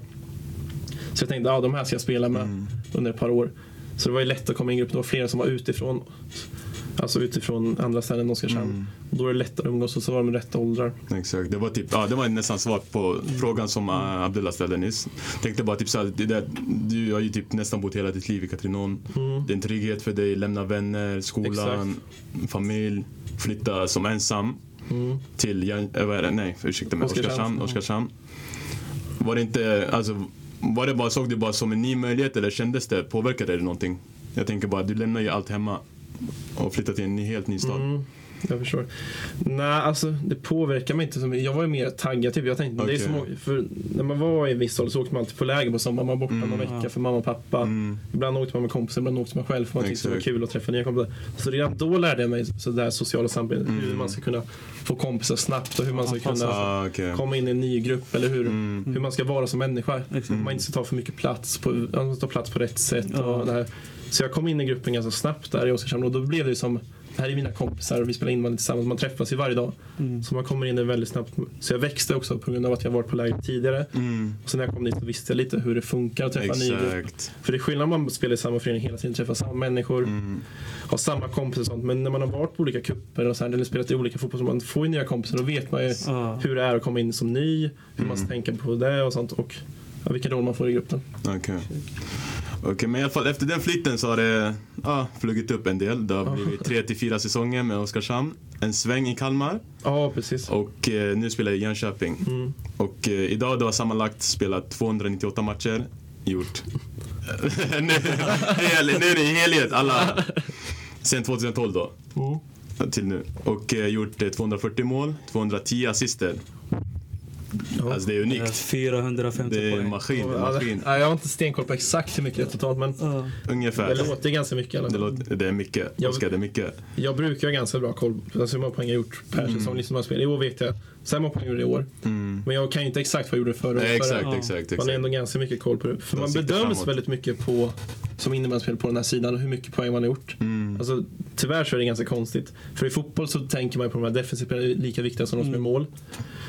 Speaker 3: Så jag tänkte att ja, de här ska jag spela med
Speaker 1: Mm.
Speaker 3: under ett par år. Så det var ju lätt att komma in i gruppen. Det var flera som var utifrån. Alltså utifrån andra ställen än Oskarshamn.
Speaker 1: Mm.
Speaker 3: Och då är det lättare att umgås och så var de rätta åldrar.
Speaker 1: Exakt. Det var, typ, ja, det var nästan svar på frågan som uh, Abdullah ställde nyss. Tänkte bara typ så här, det där, du har ju typ nästan bott hela ditt liv i Katrineholm.
Speaker 3: Mm.
Speaker 1: Det är en trygghet för dig, lämna vänner, skolan, familj, flytta som ensam
Speaker 3: Mm.
Speaker 1: till, det? nej ursäkta mig.
Speaker 3: Oskarshamn.
Speaker 1: Oskarshamn. Var det inte, alltså, var det bara, såg du bara som en ny möjlighet eller kändes det, påverkade det någonting? Jag tänker bara, du lämnar ju allt hemma och flyttar till en ny, helt ny stad.
Speaker 3: Mm. Jag förstår. Nej, alltså det påverkar mig inte så mycket. Jag var ju mer taggad typ. Jag tänkte, det är som, för när man var i en viss ålder så åkte man alltid på läger på sommaren. Man var borta
Speaker 1: Mm.
Speaker 3: någon vecka för mamma och pappa.
Speaker 1: Mm.
Speaker 3: Ibland åkte man med kompisar, ibland åkte man själv för man tyckte det var kul att träffa nya kompisar. Så redan då lärde jag mig så där sociala samspel.
Speaker 1: Mm.
Speaker 3: Hur man ska kunna få kompisar snabbt och hur man ska kunna
Speaker 1: Ah, okej.
Speaker 3: komma in i en ny grupp eller hur,
Speaker 1: Mm.
Speaker 3: hur man ska vara som människa. Man inte ska ta för mycket plats på, man ska ta plats på rätt sätt. Och det här. Så jag kom in i gruppen ganska snabbt där i Oskarshamn och då blev det ju som det här är mina kompisar och vi spelar innebandy tillsammans. Man träffas ju varje dag.
Speaker 2: Mm.
Speaker 3: Så man kommer in väldigt snabbt. Så jag växte också på grund av att jag varit på läger tidigare.
Speaker 1: Mm.
Speaker 3: Och sen när jag kom dit så visste jag lite hur det funkar att träffa en ny grupp.
Speaker 1: Exakt.
Speaker 3: För det är skillnad om man spelar i samma förening hela tiden, träffar samma människor,
Speaker 1: Mm.
Speaker 3: har samma kompisar och sånt. Men när man har varit på olika kupper och så här, eller spelat i olika fotboll, så man får ju nya kompisar. Då vet man ju
Speaker 2: Ja.
Speaker 3: hur det är att komma in som ny, hur man ska
Speaker 1: Mm.
Speaker 3: tänka på det och sånt. Och ja, vilken roll man får i gruppen.
Speaker 1: Okej. Men i alla fall efter den flytten så har det ja, flugit upp en del. Det har blivit tre till fyra säsonger med Oskarshamn. En sväng i Kalmar
Speaker 3: Ja, precis.
Speaker 1: och eh, nu spelar jag i Jönköping.
Speaker 3: Mm.
Speaker 1: Och eh, idag du har sammanlagt spelat 298 matcher. Gjort. nu, nu är det i helhet alla. Sen 2012 då.
Speaker 3: Mm.
Speaker 1: Till nu. Och eh, gjort eh, 240 mål, 210 assister. Alltså det är
Speaker 2: Eh,
Speaker 1: unikt.
Speaker 2: 450
Speaker 1: Det är en
Speaker 2: poäng.
Speaker 1: maskin. Maskin.
Speaker 3: ja, jag har inte stenkoll på exakt hur mycket det är totalt, men
Speaker 2: Ja.
Speaker 1: Ungefär.
Speaker 3: det låter ganska mycket alla
Speaker 1: Det, låter, det är mycket.
Speaker 3: Jag-
Speaker 1: Oskar, det är mycket.
Speaker 3: Jag brukar ha ganska bra koll på alltså hur många poäng jag gjort per
Speaker 1: Mm.
Speaker 3: säsong. Liksom. I år vet jag här många poäng jag gjorde i år.
Speaker 1: Mm.
Speaker 3: Men jag kan ju inte exakt vad jag gjorde förra året.
Speaker 1: exakt,
Speaker 2: Ja.
Speaker 1: exakt,
Speaker 3: Man har ändå
Speaker 1: exakt.
Speaker 3: ganska mycket koll på det. För man bedöms
Speaker 1: framåt.
Speaker 3: väldigt mycket på, som innebandyspelare på den här sidan, och hur mycket poäng man har gjort.
Speaker 1: Mm.
Speaker 3: Alltså, tyvärr så är det ganska konstigt. För i fotboll så tänker man på de här defensiva är lika viktiga som de som är
Speaker 2: Mm.
Speaker 3: mål.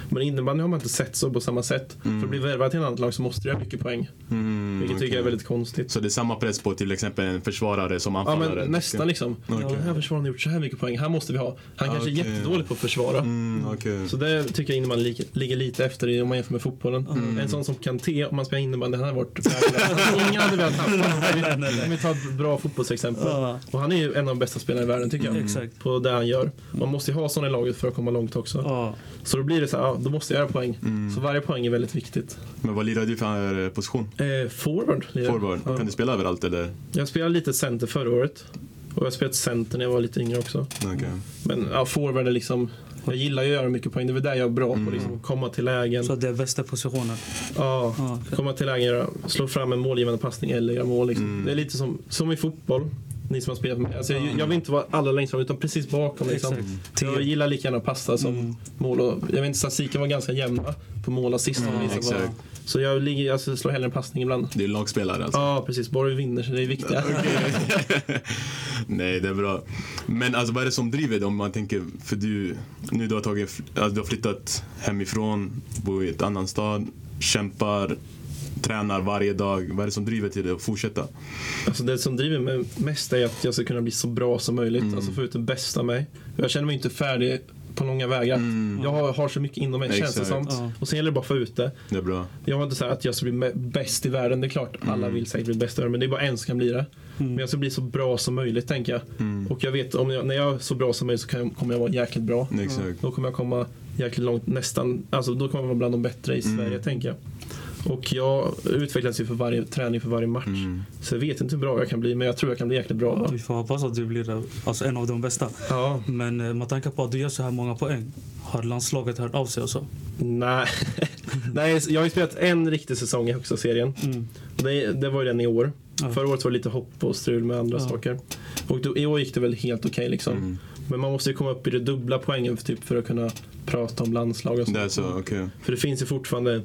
Speaker 3: Men i innebandy har man inte sett så på samma sätt.
Speaker 1: Mm.
Speaker 3: För att bli värvad till ett annat lag så måste du ha mycket poäng.
Speaker 1: Mm,
Speaker 3: Vilket tycker jag är väldigt konstigt.
Speaker 1: Så det är samma press på till exempel en försvarare som
Speaker 3: Ja
Speaker 1: anfallare?
Speaker 3: men nästan liksom.
Speaker 1: Okej.
Speaker 3: Ja, den här försvararen har gjort så här mycket poäng. Han måste vi ha. Han kanske är
Speaker 1: Okej.
Speaker 3: jättedålig på att försvara.
Speaker 1: Mm, okej.
Speaker 3: Så det tycker jag innebandy ligger, ligger lite efter om man jämför med fotbollen.
Speaker 1: Mm.
Speaker 3: En sån som Kanté, om man spelar innebandy, han hade varit. Ingen hade velat ha honom. Om vi tar ett bra fotbollsexempel.
Speaker 2: Ja.
Speaker 3: Och han är ju en av de bästa spelarna i världen tycker jag.
Speaker 2: Exakt.
Speaker 3: På det han gör. Man måste ju ha sådana i laget för att komma långt också.
Speaker 2: Ja.
Speaker 3: Så då blir det så här, ja, då måste jag göra poäng.
Speaker 1: Mm.
Speaker 3: Så varje poäng är väldigt viktigt.
Speaker 1: Men vad lirar du för eh, position?
Speaker 3: Eh, forward. lirar.
Speaker 1: Forward?
Speaker 3: Ja.
Speaker 1: Kan du spela överallt eller?
Speaker 3: Jag spelade lite center förra året. Och jag har spelat center när jag var lite yngre också.
Speaker 1: Okej.
Speaker 3: Men ja, forward är liksom, jag gillar ju att göra mycket poäng. Det är väl där jag är bra på. Liksom, komma till lägen.
Speaker 2: Så det är bästa positionen.
Speaker 3: Ja,
Speaker 2: Ja.
Speaker 3: komma till lägen, göra, slå fram en målgivande passning eller göra mål. Liksom.
Speaker 1: Mm.
Speaker 3: Det är lite som, som i fotboll. Ni som har spelat med. Alltså, jag, jag vill inte vara allra längst fram utan precis bakom. Liksom. Jag gillar lika gärna att passa som
Speaker 2: Mm.
Speaker 3: mål. Och, jag vet inte, statistiken var ganska jämna på mål och assist.
Speaker 2: Mm,
Speaker 3: var- Så jag ligger, alltså, slår hellre en passning ibland.
Speaker 1: Det är lagspelare alltså?
Speaker 3: Ja, precis. Bara vi vinner så det är viktigt.
Speaker 1: Nej, det är bra. Men alltså, vad är det som driver dig om man tänker, för du, nu du har, tagit, alltså, du har flyttat hemifrån, bor i ett annan stad, kämpar, tränar varje dag. Vad är det som driver till att fortsätta?
Speaker 3: Alltså det som driver mig mest är att jag ska kunna bli så bra som möjligt.
Speaker 1: Mm.
Speaker 3: Alltså få ut det bästa av mig. Jag känner mig inte färdig på långa vägar.
Speaker 1: Mm.
Speaker 3: Jag har, har så mycket inom mig känns det som.
Speaker 2: Ja.
Speaker 3: Och sen gäller det bara att få ut det.
Speaker 1: Det är bra.
Speaker 3: Jag har inte sagt att jag ska bli bäst i världen. Det är klart, alla
Speaker 1: Mm.
Speaker 3: vill säkert bli bäst i världen. Men det är bara en som kan bli det. Men
Speaker 2: Mm.
Speaker 3: jag ska bli så bra som möjligt tänker jag.
Speaker 1: Mm.
Speaker 3: Och jag vet om jag, när jag är så bra som möjligt så kan jag, kommer jag vara jäkligt bra.
Speaker 1: Exakt.
Speaker 3: Då kommer jag komma jäkligt långt, nästan, alltså då kommer jag vara bland de bättre i
Speaker 1: Mm.
Speaker 3: Sverige tänker jag. Och jag utvecklas ju för varje träning, för varje match.
Speaker 1: Mm.
Speaker 3: Så jag vet inte hur bra jag kan bli, men jag tror jag kan bli jäkligt bra.
Speaker 2: Ja, Vi får hoppas att du blir eh, alltså, en av de bästa.
Speaker 3: Ja,
Speaker 2: Men eh, med tanke på att du gör så här många poäng, har landslaget hört av sig och så?
Speaker 3: nej. nej, jag har ju spelat en riktig säsong i högsta serien.
Speaker 2: Mm.
Speaker 3: Det, det var ju den i år.
Speaker 2: Ja.
Speaker 3: Förra året var det lite hopp och strul med andra
Speaker 2: Ja.
Speaker 3: saker. Och då, i år gick det väl helt okej liksom.
Speaker 1: Mm.
Speaker 3: Men man måste ju komma upp i det dubbla poängen för, typ, för att kunna prata om landslag och så.
Speaker 1: Det är så, okej.
Speaker 3: För det finns ju fortfarande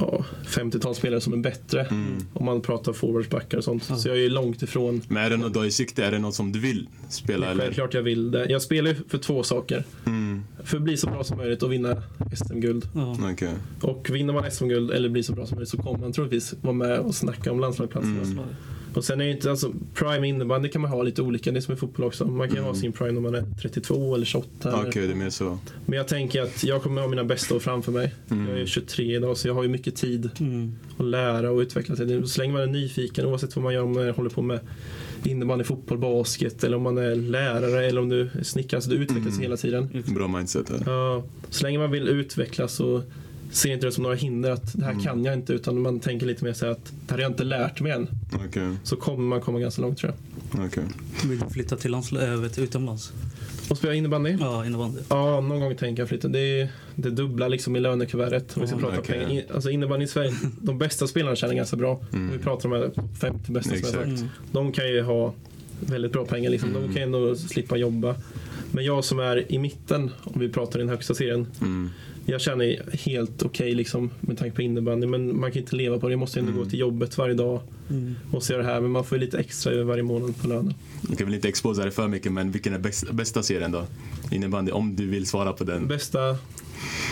Speaker 3: ja, 50-tal spelare som är bättre.
Speaker 1: Mm.
Speaker 3: Om man pratar forwards, backar och sånt.
Speaker 2: Ja.
Speaker 3: Så jag är ju långt ifrån.
Speaker 1: Men är det något du har i sikte? Är det något som du vill spela? Eller?
Speaker 3: Självklart jag vill det. Jag spelar ju för två saker.
Speaker 1: Mm.
Speaker 3: För att bli så bra som möjligt och vinna SM-guld.
Speaker 2: Ja.
Speaker 1: Okej.
Speaker 3: Och vinner man SM-guld eller blir så bra som möjligt så kommer man troligtvis vara med och snacka om landslagsplatserna.
Speaker 1: Mm.
Speaker 3: Och sen är det inte, alltså prime innebandy kan man ha lite olika, det är som i fotboll också. Man kan ju ha
Speaker 1: Mm.
Speaker 3: sin prime när man är 32 eller 28.
Speaker 1: Okej,
Speaker 3: eller-
Speaker 1: det är mer så.
Speaker 3: Men jag tänker att jag kommer ha mina bästa år framför mig.
Speaker 1: Mm.
Speaker 3: Jag är 23 idag så jag har ju mycket tid
Speaker 2: Mm.
Speaker 3: att lära och utveckla sig. Så länge man är nyfiken oavsett vad man gör, om man håller på med innebandy, fotboll, basket eller om man är lärare eller om du är snickare. Så du utvecklas
Speaker 1: Mm.
Speaker 3: hela tiden.
Speaker 1: Bra mindset. Här.
Speaker 3: Ja, så länge man vill utvecklas så ser inte det som några hinder att det här
Speaker 1: Mm.
Speaker 3: kan jag inte utan man tänker lite mer så här att det här har jag inte lärt mig än.
Speaker 1: Okej,
Speaker 3: Så kommer man komma ganska långt tror jag.
Speaker 1: okej.
Speaker 2: Vill du flytta till landsl- äh, du, utomlands?
Speaker 3: Och spela innebandy?
Speaker 2: Ja, innebandy.
Speaker 3: Ja, någon gång tänker jag flytta. Det är det dubbla liksom i lönekuvertet. Om vi ska
Speaker 2: Ja,
Speaker 3: prata
Speaker 1: okej.
Speaker 3: pengar. In- Alltså innebandy i Sverige, de bästa spelarna tjänar ganska bra.
Speaker 1: Mm.
Speaker 3: Vi pratar om de här 50 bästa
Speaker 1: Exakt.
Speaker 3: sagt.
Speaker 2: Mm.
Speaker 3: De kan ju ha väldigt bra pengar. Liksom.
Speaker 1: Mm.
Speaker 3: De kan ju ändå slippa jobba. Men jag som är i mitten, om vi pratar i den högsta serien. Jag känner helt okej liksom, med tanke på innebandy. Men man kan inte leva på det. Jag måste ändå
Speaker 1: Mm.
Speaker 3: gå till jobbet varje dag.
Speaker 2: Mm.
Speaker 3: Måste göra det här. Men man får ju lite extra över varje månad på lönen.
Speaker 1: Jag kan väl inte exposa det för mycket, men vilken är bäst, bästa serien då? Innebandy, om du vill svara på den.
Speaker 3: Bästa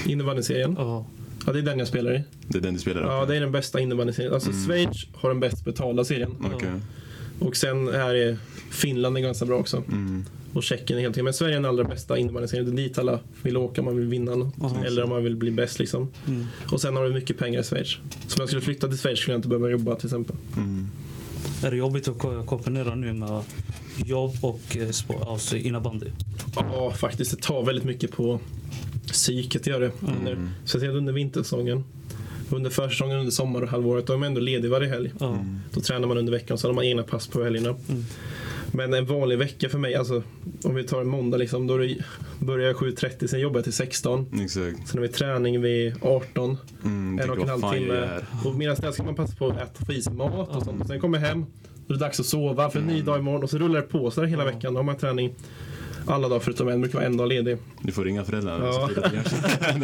Speaker 3: innebandyserien.
Speaker 2: Ja.
Speaker 3: Ja, det är den jag spelar i.
Speaker 1: Det är den du spelar?
Speaker 3: Ja, det är den bästa innebandyserien. Alltså
Speaker 1: Mm.
Speaker 3: Schweiz har den bäst betalda serien.
Speaker 1: Okej.
Speaker 3: Och sen här är Finland är ganska bra också.
Speaker 1: Mm.
Speaker 3: Och Tjeckien är helt okej. Men Sverige är den allra bästa innebandyserien. Det är dit alla vill åka om man vill vinna något.
Speaker 2: Ja.
Speaker 3: Eller om man vill bli bäst liksom.
Speaker 2: Mm.
Speaker 3: Och sen har du mycket pengar i Schweiz. Så om jag skulle flytta till Schweiz skulle jag inte behöva jobba till exempel.
Speaker 1: Mm.
Speaker 2: Är det jobbigt att ko- kombinera nu med jobb och eh, alltså innebandy?
Speaker 3: Ja, faktiskt. Det tar väldigt mycket på psyket, gör det.
Speaker 1: Mm.
Speaker 3: speciellt under vintersäsongen. Under försäsongen, under sommarhalvåret, då är man ändå ledig varje helg.
Speaker 1: Mm.
Speaker 3: Då tränar man under veckan och så har man egna pass på helgerna.
Speaker 2: Mm.
Speaker 3: Men en vanlig vecka för mig, alltså om vi tar en måndag liksom, då börjar jag 7.30, sen jobbar jag till 16.
Speaker 1: Exakt.
Speaker 3: Sen har vi träning vid 18,
Speaker 1: Mm.
Speaker 3: en och en halv timme. Och medan det ska man passa på att äta få i sig mat och sånt. Och sen kommer jag hem, då är det dags att sova för en ny
Speaker 1: Mm.
Speaker 3: dag imorgon. Och så rullar det på så där hela veckan. Då har man träning alla dagar förutom en, brukar vara en dag ledig.
Speaker 1: Du får ringa föräldrarna.
Speaker 3: Ja.
Speaker 1: De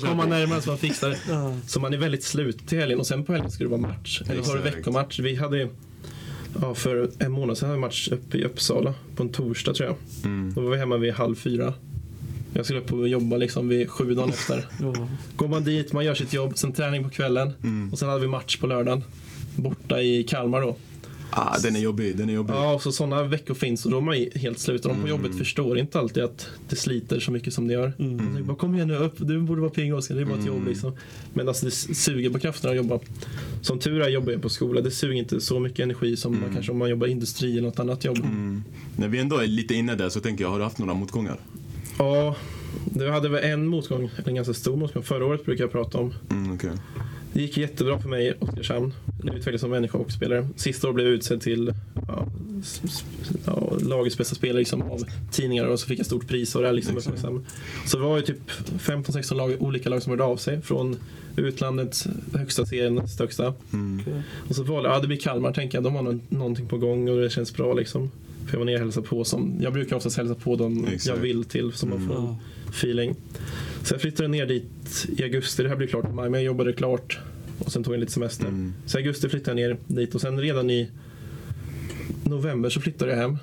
Speaker 1: får
Speaker 3: komma närmare så man fixar det. Så man är väldigt slut till helgen och sen på helgen ska det vara match. Eller så har du veckomatch. Vi hade ja, för en månad sedan hade vi match uppe i Uppsala på en torsdag tror jag.
Speaker 1: Mm.
Speaker 3: Då var vi hemma vid halv fyra. Jag skulle upp och jobba liksom vid sju dagen efter.
Speaker 2: Ja.
Speaker 3: Går man dit, man gör sitt jobb, sen träning på kvällen
Speaker 1: Mm.
Speaker 3: och sen hade vi match på lördagen. Borta i Kalmar då.
Speaker 1: Ah, den är jobbig. Den är jobbig.
Speaker 3: Ja, och så sådana veckor finns och då är man helt slut. Och de på
Speaker 1: Mm.
Speaker 3: jobbet förstår inte alltid att det sliter så mycket som det gör.
Speaker 2: Mm.
Speaker 3: Jag tänker, bara, kom igen nu upp, du borde vara pigg Oskar, det är bara ett
Speaker 1: Mm.
Speaker 3: jobb liksom. Men alltså det suger på krafterna att jobba. Som tur är jobbar jag på skola, det suger inte så mycket energi som man
Speaker 1: Mm.
Speaker 3: kanske om man jobbar i industri eller något annat jobb.
Speaker 1: Mm. När vi ändå är lite inne där så tänker jag, har du haft några motgångar?
Speaker 3: Ja, du hade väl en motgång, en ganska stor motgång. Förra året brukar jag prata om.
Speaker 1: Mm, okej.
Speaker 3: Det gick jättebra för mig i Oskarshamn. Jag utvecklades som människa och spelare. Sista året blev jag utsedd till ja, ja, lagets bästa spelare liksom, av tidningar och så fick jag stort pris och det här liksom uppmärksam. Så det var ju typ 15-16 lag, olika lag som hörde av sig från utlandet, högsta serien, näst högsta.
Speaker 1: Mm.
Speaker 3: Och så valde jag, ja det blir Kalmar tänker jag, de har nå- någonting på gång och det känns bra liksom. För jag var nere och hälsade på som, jag brukar oftast hälsa på dem jag
Speaker 1: Exakt.
Speaker 3: vill till så man
Speaker 1: Mm.
Speaker 3: får en Feeling. Så jag flyttade ner dit i augusti, det här blev klart i maj, men jag jobbade klart och sen tog jag lite semester.
Speaker 1: Mm.
Speaker 3: Så i augusti flyttade jag ner dit och sen redan i november så flyttade jag hem.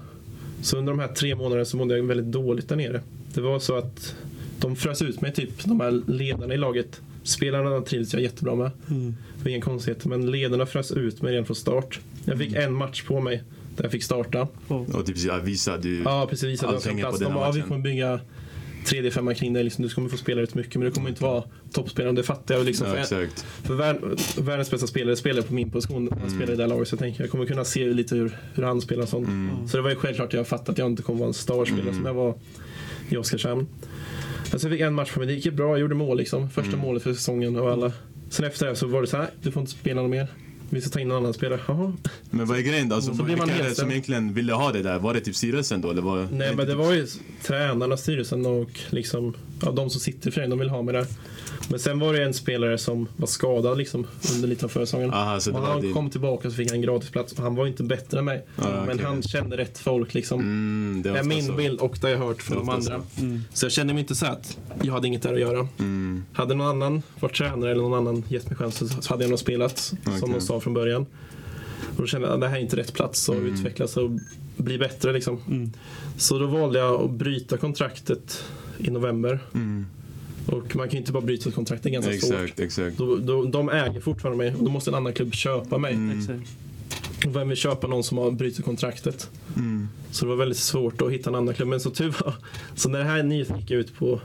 Speaker 3: Så under de här tre månaderna så mådde jag väldigt dåligt där nere. Det var så att de frös ut mig typ, de här ledarna i laget. Spelarna trivdes jag jättebra med.
Speaker 2: Mm.
Speaker 3: Det var ingen konstighet. Men ledarna frös ut mig redan från start. Jag fick en match på mig där jag fick starta.
Speaker 1: Och typ visa du...
Speaker 3: Ja, precis. Jag som
Speaker 1: hänger på
Speaker 3: plats. De bara, vi
Speaker 1: matchen."
Speaker 3: kommer bygga 3D-5 kring dig. Liksom, du kommer få spela rätt mycket, men du kommer inte vara toppspelare. Det fattar jag. Liksom,
Speaker 1: Ja,
Speaker 3: för, världens bästa spelare spelar på min position. Han
Speaker 1: Mm.
Speaker 3: spelar i det här laget. Så jag tänker jag kommer kunna se lite hur, hur han spelar. Sånt.
Speaker 1: Mm.
Speaker 3: Så det var ju självklart att jag fattade att jag inte kommer vara en starspelare
Speaker 1: Mm.
Speaker 3: som jag var i Oskarshamn. Alltså jag fick en match på mig. Det gick bra. Jag gjorde mål liksom. Första
Speaker 1: Mm.
Speaker 3: målet för säsongen och alla. Sen efter det så var det så här. Du får inte spela någon mer. Vi ska ta in en annan spelare. Jaha.
Speaker 1: Men vad är grejen då? Alltså,
Speaker 3: Så
Speaker 1: vilka är det som egentligen ville ha det där? Var det typ styrelsen då? Eller var,
Speaker 3: Nej men det var ju tränarna, styrelsen och liksom, ja, de som sitter i föreningen, de vill ha mig där. Men sen var det en spelare som var skadad liksom, under lite av försäsongen.
Speaker 1: Aha, så
Speaker 3: och
Speaker 1: var
Speaker 3: han
Speaker 1: din...
Speaker 3: kom tillbaka så fick han en gratisplats. Han var inte bättre än mig.
Speaker 1: Ah,
Speaker 3: men han kände rätt folk liksom.
Speaker 1: Mm, det
Speaker 3: Det är min
Speaker 1: så.
Speaker 3: bild och det har jag hört från de andra.
Speaker 2: Mm.
Speaker 3: Så jag kände mig inte så att jag hade inget där att göra.
Speaker 1: Mm.
Speaker 3: Hade någon annan varit tränare eller någon annan gett mig chansen så hade jag nog spelat. Som
Speaker 1: Okej.
Speaker 3: de sa från början. Och då kände jag att det här är inte rätt plats att
Speaker 1: Mm.
Speaker 3: utvecklas och bli bättre liksom.
Speaker 2: Mm.
Speaker 3: Så då valde jag att bryta kontraktet i november.
Speaker 1: Mm.
Speaker 3: Och man kan ju inte bara bryta ett kontrakt, det är ganska svårt.
Speaker 1: Exakt, exakt.
Speaker 3: Då, då, de äger fortfarande mig och då måste en annan klubb köpa mig.
Speaker 1: Mm.
Speaker 2: Exakt.
Speaker 4: Och vem vill köpa någon som har brutit kontraktet?
Speaker 1: Mm.
Speaker 4: Så det var väldigt svårt att hitta en annan klubb. Men så tur var, så när det här nyheten gick ut på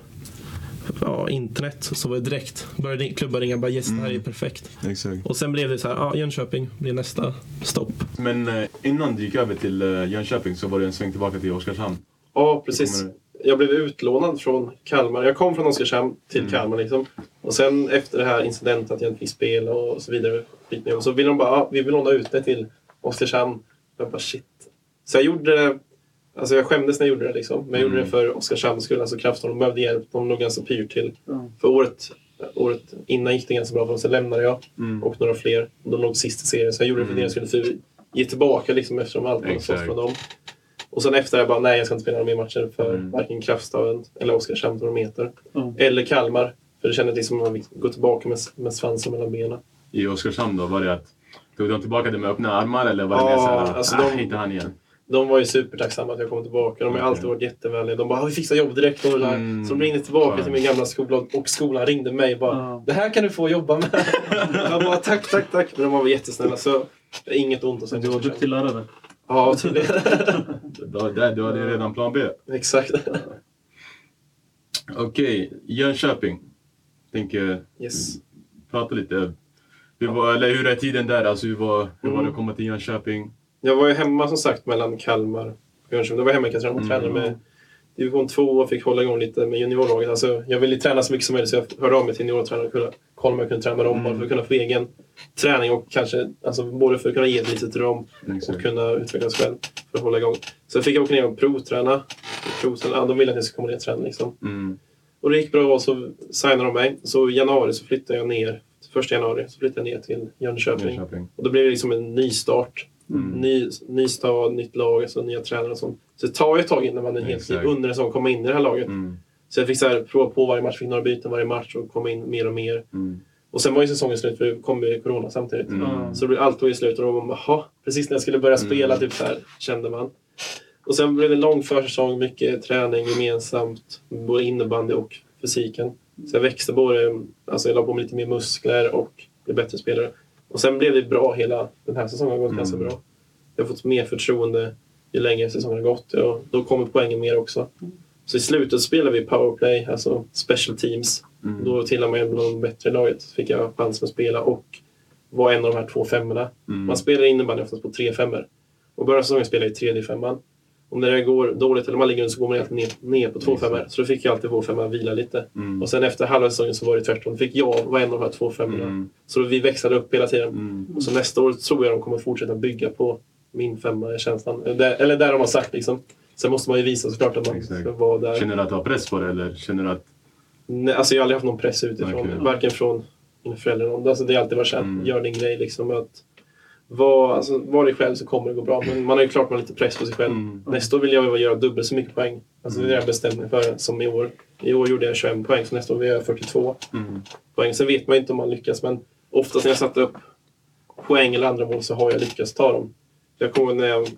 Speaker 4: ja, internet så var det direkt, började klubbar ringa bara yes, det här är perfekt.
Speaker 1: Exakt.
Speaker 4: Och sen blev det så här, ja, Jönköping blir nästa stopp.
Speaker 1: Men eh, innan du gick över till eh, Jönköping så var det en sväng tillbaka till Oskarshamn.
Speaker 3: Ja, precis. Jag blev utlånad från Kalmar. Jag kom från Oskarshamn till
Speaker 1: Mm.
Speaker 3: Kalmar. Liksom. Och sen efter det här incidenten att jag inte fick spela och så vidare. med, Så ville de bara, ah, vi vill låna ut det till Oskarshamn. Jag bara shit. Så jag gjorde det. Alltså jag skämdes när jag gjorde det liksom. Men jag gjorde
Speaker 1: Mm.
Speaker 3: det för Oskarshamns skull. Alltså Krafton, de behövde hjälp. De låg ganska pyrt till.
Speaker 2: Ja.
Speaker 3: För året, året innan gick det ganska bra för dem. Sen lämnade jag.
Speaker 1: Mm.
Speaker 3: Och några fler. De låg sist i serien. Så jag gjorde det för
Speaker 1: Mm.
Speaker 3: deras skull. För ge tillbaka liksom eftersom allt man fått från dem. Och sen efter det bara, nej jag ska inte spela några mer matcher för
Speaker 1: Mm.
Speaker 3: varken Kraftstaden eller Oskarshamn de heter.
Speaker 2: Ja.
Speaker 3: Eller Kalmar. För det kändes liksom att man fick gå tillbaka med, med svansen mellan benen.
Speaker 1: I Oskarshamn då, var det att tog de tillbaka det med öppna armar eller var det
Speaker 3: Ja,
Speaker 1: mer såhär,
Speaker 3: alltså
Speaker 1: ah,
Speaker 3: de-
Speaker 1: inte han igen?
Speaker 3: De var ju supertacksamma att jag kom tillbaka. De har alltid varit jättevänliga. De bara, "Ah, vi fixar jobb direkt. Och.
Speaker 1: Mm.
Speaker 3: Så de ringde tillbaka
Speaker 1: Skönt.
Speaker 3: till min gamla skola och skolan ringde mig och bara,
Speaker 2: Ja.
Speaker 3: det här kan du få jobba med. jag bara, tack, tack, tack. Men de var jättesnälla. Så inget ont att säga.
Speaker 2: Du var duktig lärare.
Speaker 3: Ja, tydligen.
Speaker 1: Du, hade redan plan B.
Speaker 3: Exakt.
Speaker 1: Okej, Jönköping. Tänker
Speaker 3: Yes.
Speaker 1: prata lite. Hur, var, eller hur är tiden där? Alltså, hur, var, hur var det
Speaker 3: Mm.
Speaker 1: att komma till Jönköping?
Speaker 3: Jag var ju hemma som sagt mellan Kalmar och Jönköping. Då var jag hemma i Katrineholm och
Speaker 1: Mm.
Speaker 3: tränade med division 2 och fick hålla igång lite med juniorlaget. Alltså, jag ville träna så mycket som möjligt så jag hörde av mig till juniortränare och kunna kolla om jag kunde träna med dem
Speaker 1: Mm.
Speaker 3: för att kunna få egen träning och kanske alltså, både för att kunna ge lite till dem och kunna utvecklas själv för att hålla igång. Så fick jag åka ner och provträna. provträna. Ja, de ville att jag skulle komma ner och träna liksom.
Speaker 1: Mm.
Speaker 3: Och det gick bra och så signade de mig. Så i januari så flyttade jag ner. Första januari så flyttade jag ner till Jönköping.
Speaker 1: Jönköping.
Speaker 3: Och då blev det liksom en ny start.
Speaker 1: Mm.
Speaker 3: Ny, ny stad, nytt lag, alltså nya tränare och sånt. Så det tar ju ett tag innan man är helt under en säsong komma in i det här laget.
Speaker 1: Mm.
Speaker 3: Så jag fick så här, prova på varje match, fick några byten varje match och komma in mer och mer.
Speaker 1: Mm.
Speaker 3: Och sen var ju säsongen slut för det kom ju corona samtidigt.
Speaker 1: Mm.
Speaker 3: Så det blev allt tog i slut och då var man jaha, precis när jag skulle börja spela
Speaker 1: Mm.
Speaker 3: typ så här, kände man. Och sen blev det en lång försäsong, mycket träning gemensamt, både innebandy och fysiken. Så jag växte både, alltså jag la på mig lite mer muskler och blev bättre spelare. Och sen blev det bra hela den här säsongen, har gått
Speaker 1: Mm.
Speaker 3: ganska bra. Jag har fått mer förtroende ju längre säsongen har gått och då kommer poängen mer också. Så i slutet spelade vi powerplay, alltså special teams.
Speaker 1: Mm.
Speaker 3: Då tillhör man bland de bättre laget. Fick jag chansen att spela och var en av de här två femmorna.
Speaker 1: Mm.
Speaker 3: Man spelar innebandy oftast på tre femmor. Och början av säsongen spelar jag i tredje femman. Och när det går dåligt eller man ligger under så går man alltid ner, ner på två
Speaker 1: Exakt.
Speaker 3: femmor. Så då fick jag alltid vår femma vila lite.
Speaker 1: Mm.
Speaker 3: Och sen efter halva säsongen så var det tvärtom. Då fick jag vara en av de här två femmorna.
Speaker 1: Mm.
Speaker 3: Så vi växlade upp hela tiden.
Speaker 1: Mm.
Speaker 3: Och så nästa år tror jag de kommer fortsätta bygga på min femma i känslan. Eller där, eller de har sagt liksom. Sen måste man ju visa såklart att man
Speaker 1: Exakt.
Speaker 3: ska vara där.
Speaker 1: Känner du att du har press på det eller känner du att...
Speaker 3: Nej, alltså jag har aldrig haft någon press utifrån.
Speaker 1: Okej.
Speaker 3: Varken från mina föräldrar. Alltså det har alltid varit såhär,
Speaker 1: Mm.
Speaker 3: gör din grej liksom. Att var, alltså, var dig själv så kommer det gå bra. Men man har ju klart man har lite press på sig själv.
Speaker 1: Mm.
Speaker 3: Nästa år vill jag göra dubbelt så mycket poäng. Alltså det är det jag bestämt mig för som i år. I år gjorde jag 21 poäng, så nästa år vill jag göra 42
Speaker 1: Mm.
Speaker 3: poäng. Sen vet man ju inte om man lyckas, men oftast när jag satt upp poäng eller andra mål så har jag lyckats ta dem. Jag kommer när jag,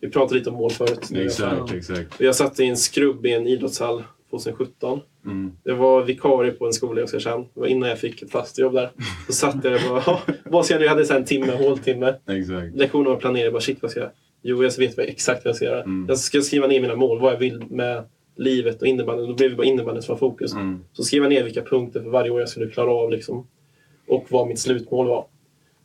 Speaker 3: vi pratade lite om mål förut.
Speaker 1: Exakt, exakt.
Speaker 3: Jag satt i en skrubb i en idrottshall 2017.
Speaker 1: Mm.
Speaker 3: Jag var vikarie på en skola i Oskarshamn. Det var innan jag fick ett fast jobb där. Så satt jag där och bara, "Ja, vad ska jag nu? Jag hade så en timme, håltimme.
Speaker 1: Exakt.
Speaker 3: Lektionen var planerad. Jag bara, shit vad ska jag Jo, jag vet vad, exakt vad jag ska göra.
Speaker 1: Mm.
Speaker 3: Jag ska skriva ner mina mål, vad jag vill med livet och innebandyn. Då blev det bara innebandyn som var fokus.
Speaker 1: Mm.
Speaker 3: Så skrev jag ner vilka punkter för varje år jag skulle klara av. Liksom. Och vad mitt slutmål var.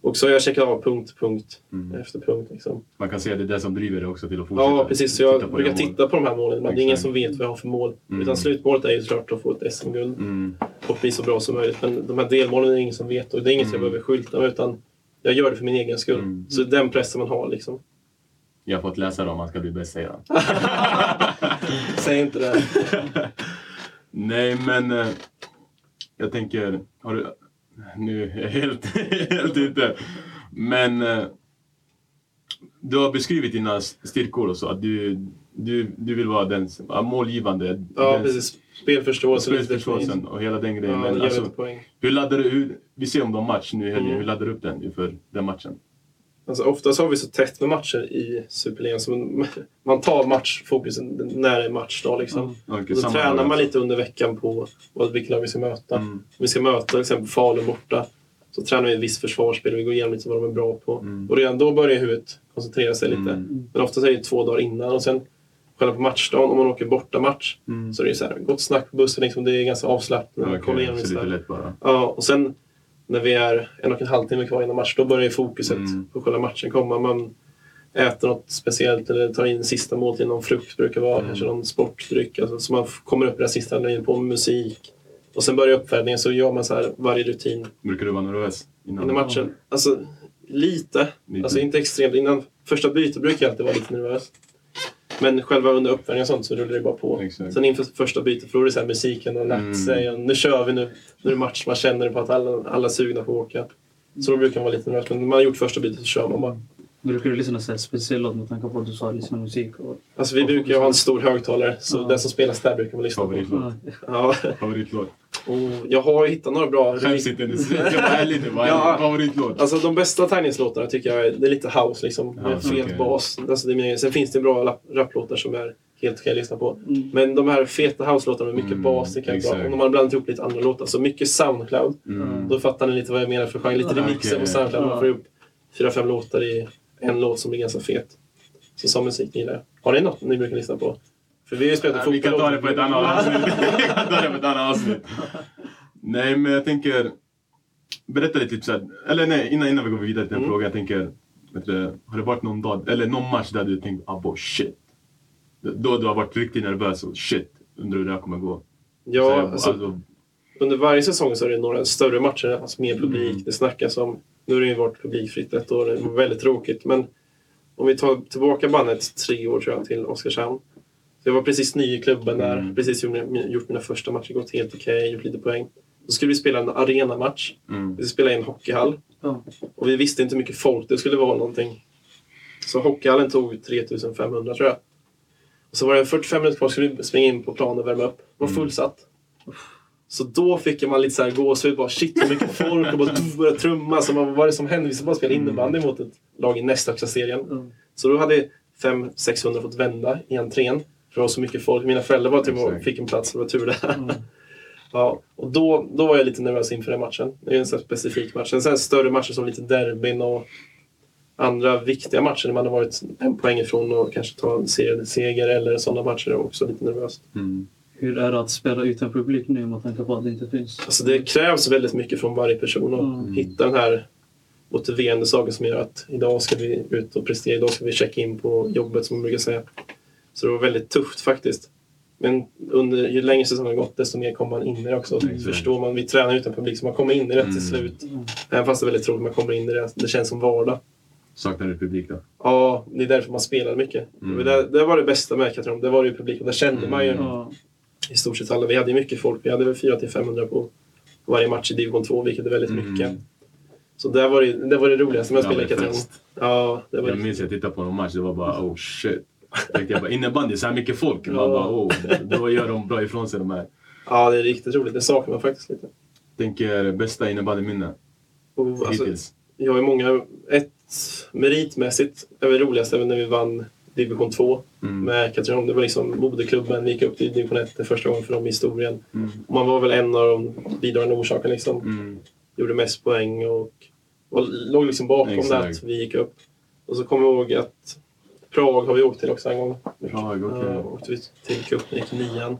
Speaker 3: Och så har jag checkat av punkt, punkt
Speaker 1: Mm.
Speaker 3: efter punkt. Liksom.
Speaker 1: Man kan säga att det är det som driver dig också till att fortsätta.
Speaker 3: Ja, precis. Så jag
Speaker 1: titta
Speaker 3: brukar titta på de här målen. Men det är ingen
Speaker 1: Exakt.
Speaker 3: som vet vad jag har för mål.
Speaker 1: Mm.
Speaker 3: Utan slutmålet är ju såklart att få ett SM-guld.
Speaker 1: Mm.
Speaker 3: och bli så bra som möjligt. Men de här delmålen är det ingen som vet och det är inget jag
Speaker 1: Mm.
Speaker 3: behöver skylta med utan jag gör det för min egen skull.
Speaker 1: Mm.
Speaker 3: Så den pressen man har liksom.
Speaker 1: Jag har fått läsa det om man ska bli bäst, säger han.
Speaker 3: Säg inte det.
Speaker 1: Nej, men eh, jag tänker... Har du... Nu är jag helt, helt ute. Men eh, du har beskrivit dina styrkor och så. Att du, du, du vill vara den ja, målgivande.
Speaker 3: Ja,
Speaker 1: den,
Speaker 3: precis. Spelförståelse. lite
Speaker 1: Spelförståelsen och hela den
Speaker 3: Ja,
Speaker 1: grejen.
Speaker 3: det
Speaker 1: men alltså, hur laddar du... Hur, vi ser om har match nu i helgen.
Speaker 3: Mm.
Speaker 1: Hur laddar du upp den inför den matchen?
Speaker 3: Alltså, oftast har vi så tätt med matcher i Superligan så man- man tar matchfokusen när det är matchdag. Liksom.
Speaker 1: Okej,
Speaker 3: Och så tränar man
Speaker 1: alltså.
Speaker 3: lite under veckan på vilka lag vi ska möta.
Speaker 1: Mm.
Speaker 3: Vi ska möta till exempel Falun borta. Så tränar vi ett visst försvarsspel vi går igenom lite vad de är bra på.
Speaker 1: Mm.
Speaker 3: Och redan då börjar huvudet koncentrera sig lite.
Speaker 1: Mm.
Speaker 3: Men ofta är det två dagar innan. Och sen själva på matchdagen, om man åker borta match
Speaker 1: Mm.
Speaker 3: så är det så här, gott snack på bussen. Liksom, det är ganska avslappnat. Igenom
Speaker 1: så
Speaker 3: lite
Speaker 1: lätt bara.
Speaker 3: Ja, och sen när vi är en och en halv timme kvar innan match, då börjar ju fokuset
Speaker 1: Mm.
Speaker 3: på själva matchen komma. Man äter något speciellt eller tar in sista måltid, någon frukt brukar vara,
Speaker 1: Mm.
Speaker 3: kanske någon sportdryck. Alltså, så man kommer upp i det sista, lägger på musik. Och sen börjar uppvärmningen, så gör man så här varje rutin
Speaker 1: Brukar du vara nervös innan?
Speaker 3: innan matchen. Alltså, lite.
Speaker 1: Lite.
Speaker 3: Alltså inte extremt. Innan första bytet brukar jag alltid vara lite nervös. Men själva under uppvärmningen och sånt så rullar det bara på.
Speaker 1: Exakt.
Speaker 3: Sen inför första bytet, för då är det så här musiken och
Speaker 1: Mm.
Speaker 3: lagt sig. Och nu kör vi nu. Nu är det match. Man känner på att alla, alla är sugna på att åka. Så då brukar man vara lite nervös. Men när man har gjort första bytet så kör man bara.
Speaker 2: Brukar du lyssna på speciell låt med tanke på att du sa lyssna musik? Och...
Speaker 3: Alltså vi brukar ju ha en stor högtalare. Så
Speaker 2: Ja.
Speaker 3: den som spelas där brukar man lyssna på.
Speaker 1: Favoritlåt?
Speaker 3: Ja.
Speaker 1: Favoritlåt?
Speaker 3: Jag har hittat några bra.
Speaker 1: Skäms inte nu. Jag var ärlig nu. Vad är
Speaker 3: Ja.
Speaker 1: favoritlåt?
Speaker 3: Alltså de bästa taggningslåtarna tycker jag är, det är lite house liksom. Med
Speaker 1: Ja,
Speaker 3: fet
Speaker 1: okej.
Speaker 3: bas. Alltså, det är min, sen finns det bra rap- raplåtar som är helt okej att lyssna på.
Speaker 2: Mm.
Speaker 3: Men de här feta house-låtarna med mycket
Speaker 1: Mm,
Speaker 3: bas, det kan jag bra.
Speaker 1: exakt.
Speaker 3: Om har blandat ihop lite andra låtar. Så mycket Soundcloud.
Speaker 1: Mm.
Speaker 3: Då fattar ni lite vad jag menar för genre. Lite
Speaker 2: Ja,
Speaker 3: remixer
Speaker 1: okej.
Speaker 3: på Soundcloud. Man får ihop fyra, fem låtar i en låt som blir ganska fet. Så sån musik gillar jag. Har ni något ni brukar lyssna på? För vi har ju spelat
Speaker 1: Ja,
Speaker 3: fotboll.
Speaker 1: vi kan ta det på ett annat avsnitt. Ta det på ett annat avsnitt. Nej, men jag tänker... Berätta lite, typ såhär, eller nej, innan, innan vi går vidare till den
Speaker 3: Mm.
Speaker 1: frågan. Jag tänker, vet du, har det varit någon dag, eller någon match där du tänkt abo shit? Då du har varit riktigt nervös och shit, undrar hur det här kommer gå?
Speaker 3: Ja,
Speaker 1: Så,
Speaker 3: alltså,
Speaker 1: alltså,
Speaker 3: under varje säsong så är det några större matcher, alltså med publik.
Speaker 1: Mm.
Speaker 3: Det snackas om... Nu har det ju varit publikfritt ett år, det var väldigt tråkigt. Men om vi tar tillbaka bandet tre år tror jag till Oskarshamn. Så jag var precis ny i klubben där,
Speaker 1: Mm.
Speaker 3: precis gjort, mina- gjort mina första matcher, gått helt okej, gjort lite poäng. Då skulle vi spela en arenamatch.
Speaker 1: mm.
Speaker 3: Vi skulle spela i en hockeyhall.
Speaker 2: Ja.
Speaker 3: Och vi visste inte hur mycket folk det skulle vara någonting. Så hockeyhallen tog 3500 tror jag. Och så var det 45 minuter kvar, skulle vi springa in på planen och värma upp. Det var
Speaker 1: Mm.
Speaker 3: fullsatt. Så då fick man lite så här gåshud. Bara shit, hur mycket folk och bara började trumma. Så vad var det som hände? Vi skulle bara spela innebandy mot ett lag i nästa serien.
Speaker 2: Ja.
Speaker 3: Så då hade 500-600 fått vända i entrén. För det var så mycket folk. Mina föräldrar var till och med
Speaker 1: Exakt.
Speaker 3: fick en plats, det var tur det.
Speaker 2: Ja.
Speaker 3: Ja, och då, då var jag lite nervös inför den matchen. Det är en sån specifik match. Sen, sen större matcher som lite derbyn och andra viktiga matcher när man har varit en poäng ifrån och kanske ta en serieseger eller sådana matcher är också lite nervöst.
Speaker 1: Mm.
Speaker 2: Hur är det att spela utan publik nu med tanke på att det inte finns?
Speaker 3: Alltså det krävs väldigt mycket från varje person att
Speaker 2: Mm.
Speaker 3: hitta den här motiverande saken som gör att idag ska vi ut och prestera, idag ska vi checka in på jobbet som man brukar säga. Så det var väldigt tufft faktiskt. Men under, ju längre säsongen har gått desto mer kommer man in i det också.
Speaker 1: Exakt.
Speaker 3: Förstår man, vi tränar utan publik så man kommer in i det
Speaker 1: Mm.
Speaker 3: till slut.
Speaker 2: Mm.
Speaker 3: Även fast det är väldigt tråkigt, man kommer in i det. Det känns som vardag.
Speaker 1: Saknar du publik då?
Speaker 3: Ja, det är därför man spelar mycket.
Speaker 1: Mm.
Speaker 3: Det, det var det bästa med Katrineholm. Det var ju publik och där kände man ju
Speaker 1: Mm.
Speaker 2: Ja.
Speaker 3: I stort sett alla. Vi hade ju mycket folk. Vi hade väl 400-500 på varje match i division 2, vilket är väldigt
Speaker 1: Mm.
Speaker 3: mycket. Så det var det, det, var det roligaste med att spela i Katrineholm. Ja, det var
Speaker 1: Jag minns att jag tittade på någon match, det var bara oh shit. Jag bara innebandy, så här mycket folk. Man
Speaker 3: Ja.
Speaker 1: bara oh, då gör de bra ifrån sig de här.
Speaker 3: Ja, det är riktigt roligt. Det saknar man faktiskt lite.
Speaker 1: Tänker bästa innebandyminne
Speaker 3: Och, alltså,
Speaker 1: hittills?
Speaker 3: jag har många... Ett meritmässigt är väl roligast även när vi vann division 2
Speaker 1: Mm.
Speaker 3: med Katrineholm. Det var liksom moderklubben. Gick upp till division 1 för första gången för dem i historien.
Speaker 1: Mm.
Speaker 3: Man var väl en av de bidragande orsakerna liksom.
Speaker 1: Mm.
Speaker 3: gjorde mest poäng och, och låg liksom bakom
Speaker 1: Exakt.
Speaker 3: det att vi gick upp. Och så kommer jag ihåg att Prag har vi åkt till också en gång.
Speaker 1: Prag, okej.
Speaker 3: Ja, åkte vi till cupen, gick nian.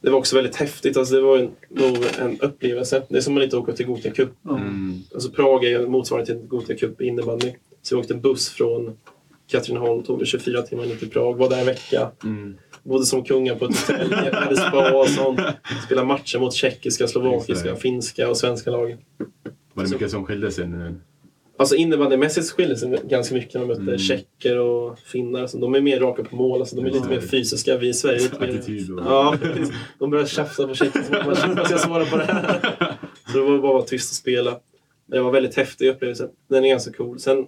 Speaker 3: Det var också väldigt häftigt. Alltså det var en, nog en upplevelse. Det är som att lite åka till Gothia Cup.
Speaker 1: Mm.
Speaker 3: Alltså Prag är motsvarande till Gothia Cup i innebandy. Så vi åkte buss från Katrineholm, tog det 24 timmar ner till Prag, var där en vecka.
Speaker 1: Mm.
Speaker 3: Bodde som kungar på ett hotell, hade spa och sånt. Spelade matcher mot tjeckiska, slovakiska, finska och svenska lag.
Speaker 1: Var det mycket som skilde sig nu?
Speaker 3: Alltså innebandymässigt skiljer sig ganska mycket när man mötte
Speaker 1: Mm.
Speaker 3: tjecker och finnar. Alltså, de är mer raka på mål, alltså, de är lite mer fysiska. Vi i Sverige är lite mer...
Speaker 1: Attityd och...
Speaker 3: Ja. De börjar tjafsa på tjecker. Så man bara, "Shit, vad ska jag svara på det här? Så det var bara att vara tyst och spela. Men det var en väldigt häftig upplevelse. Den är ganska cool. Sen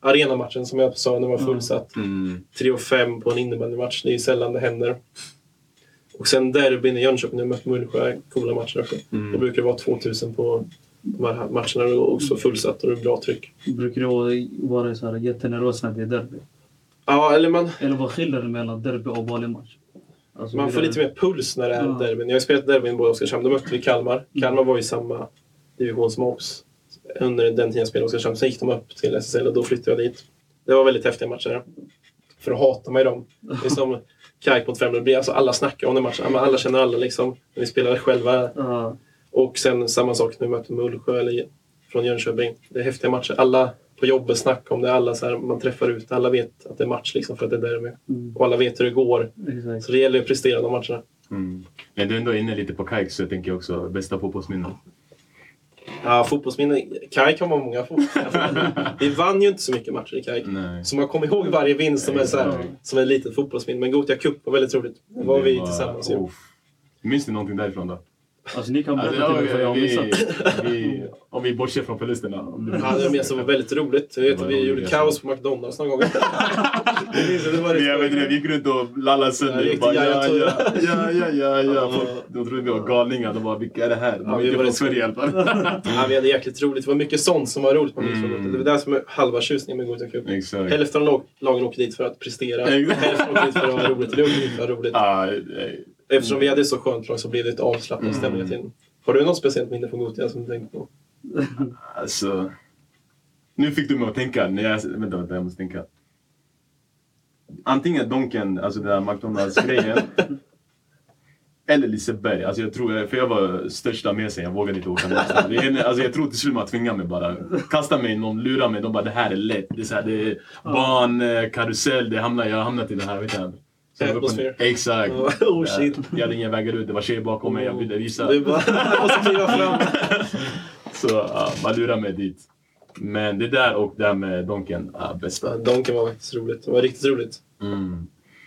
Speaker 3: arenamatchen som jag sa, den var fullsatt.
Speaker 1: Mm.
Speaker 3: 3 och 5 på en innebandymatch. Det är ju sällan det händer. Och sen derbyn i Jönköping, när jag mött Mullsjö, coola matcher också. Då
Speaker 1: Mm.
Speaker 3: brukar det vara 2000 på de här matcherna och också fullsatt och det är bra tryck.
Speaker 2: Brukar du vara- så här jättenervös när det är derby?
Speaker 3: Ja, eller man,
Speaker 2: Eller vad skiljer det mellan derby och vanlig match? Alltså,
Speaker 3: Man får lite mer puls när det är
Speaker 2: Ja.
Speaker 3: derbyn. Jag har spelat derbyn i Oskarshamn. Då mötte vi Kalmar.
Speaker 1: Mm.
Speaker 3: Kalmar var ju samma divisionsmops under den tiden jag spelade i Oskarshamn. Sen gick de upp till SSL och då flyttade jag dit. Det var väldigt häftiga matcher. För att hata mig dem. Det är som Kajk mot blir Alltså alla snackar om den matchen. Alla känner alla liksom. När vi spelar själva.
Speaker 2: Ja.
Speaker 3: Och sen samma sak när vi möter Mullsjö eller från Jönköping. Det är häftiga matcher. Alla på jobbet snackar om det. Alla så här, man träffar ut. Alla vet att det är match liksom för att det är där de är.
Speaker 2: Mm.
Speaker 3: Och alla vet hur det går.
Speaker 2: Exakt.
Speaker 3: Så det gäller att prestera de matcherna.
Speaker 1: Mm. Men du är ändå inne lite på kajk så jag tänker också bästa fotbollsminnen.
Speaker 3: Ja, fotbollsminnen. Kajk har man många fotbollsminnen. Vi vann ju inte så mycket matcher i.
Speaker 1: Nej.
Speaker 3: Så man kommer ihåg varje vinst som, är så här, som ett litet fotbollsminne. Men Gothia Cup var väldigt roligt. Det var vi tillsammans. ju.
Speaker 1: Oh. Minns du någonting därifrån då?
Speaker 2: Alltså ni kan
Speaker 1: Alltså,
Speaker 2: berätta till mig för jag har
Speaker 1: vi,
Speaker 2: missat.
Speaker 1: vi, om vi bortser från förlusterna.
Speaker 3: Ja, det var väldigt roligt. Jag vet, vi gjorde kaos på McDonalds någon gång. Minns det var
Speaker 1: Men jag vet inte, vi gick runt och lallade sönder. Ja, bara,
Speaker 3: till
Speaker 1: ja, ja, ja, ja, ja, ja. De trodde vi var galningar. De bara, vilka är det här? De
Speaker 3: Ja,
Speaker 1: var
Speaker 3: vi
Speaker 1: inte
Speaker 3: var
Speaker 1: från
Speaker 3: rätt
Speaker 1: Sverige i alla fall.
Speaker 3: Ja, vi hade jäkligt roligt. Det var mycket sånt som var roligt på
Speaker 1: Mm.
Speaker 3: mm. Det var det som är halva tjusningen med Gothia Cup.
Speaker 1: Exakt.
Speaker 3: Hälften av lag- lagen åker dit för att prestera.
Speaker 1: Exakt.
Speaker 3: Hälften åker dit för att ha roligt. Det roligt.
Speaker 1: Ah,
Speaker 3: Eftersom vi hade så skönt lag så blev det ett avslappnad
Speaker 1: Mm.
Speaker 3: stämning hela tiden. Har du något speciellt minne från Gothia som du tänkte på?
Speaker 1: Alltså... Nu fick du mig att tänka. Jag, vänta, vänta, jag måste tänka. Antingen Donken, alltså den där McDonalds-grejen. eller Liseberg. Alltså jag tror, för jag var största med sig, jag vågade inte åka någonstans. Det Alltså jag tror till slut man tvingade mig bara. Kasta mig, någon lurar mig. De bara det här är lätt. Det är, så här, det är barn, eh, karusell, det hamnar, jag har hamnat i den här, vet jag.
Speaker 3: Atmosphere.
Speaker 1: Exakt.
Speaker 3: Oh shit.
Speaker 1: Jag hade ingen vägar ut, det var tjejer bakom mig, jag ville visa.
Speaker 3: Du bara, jag måste kliva fram.
Speaker 1: Så ja, man lurar mig dit. Men det där och det här med Donken, ja, bästa.
Speaker 3: Donken var faktiskt roligt. Det var riktigt roligt.
Speaker 1: Mm.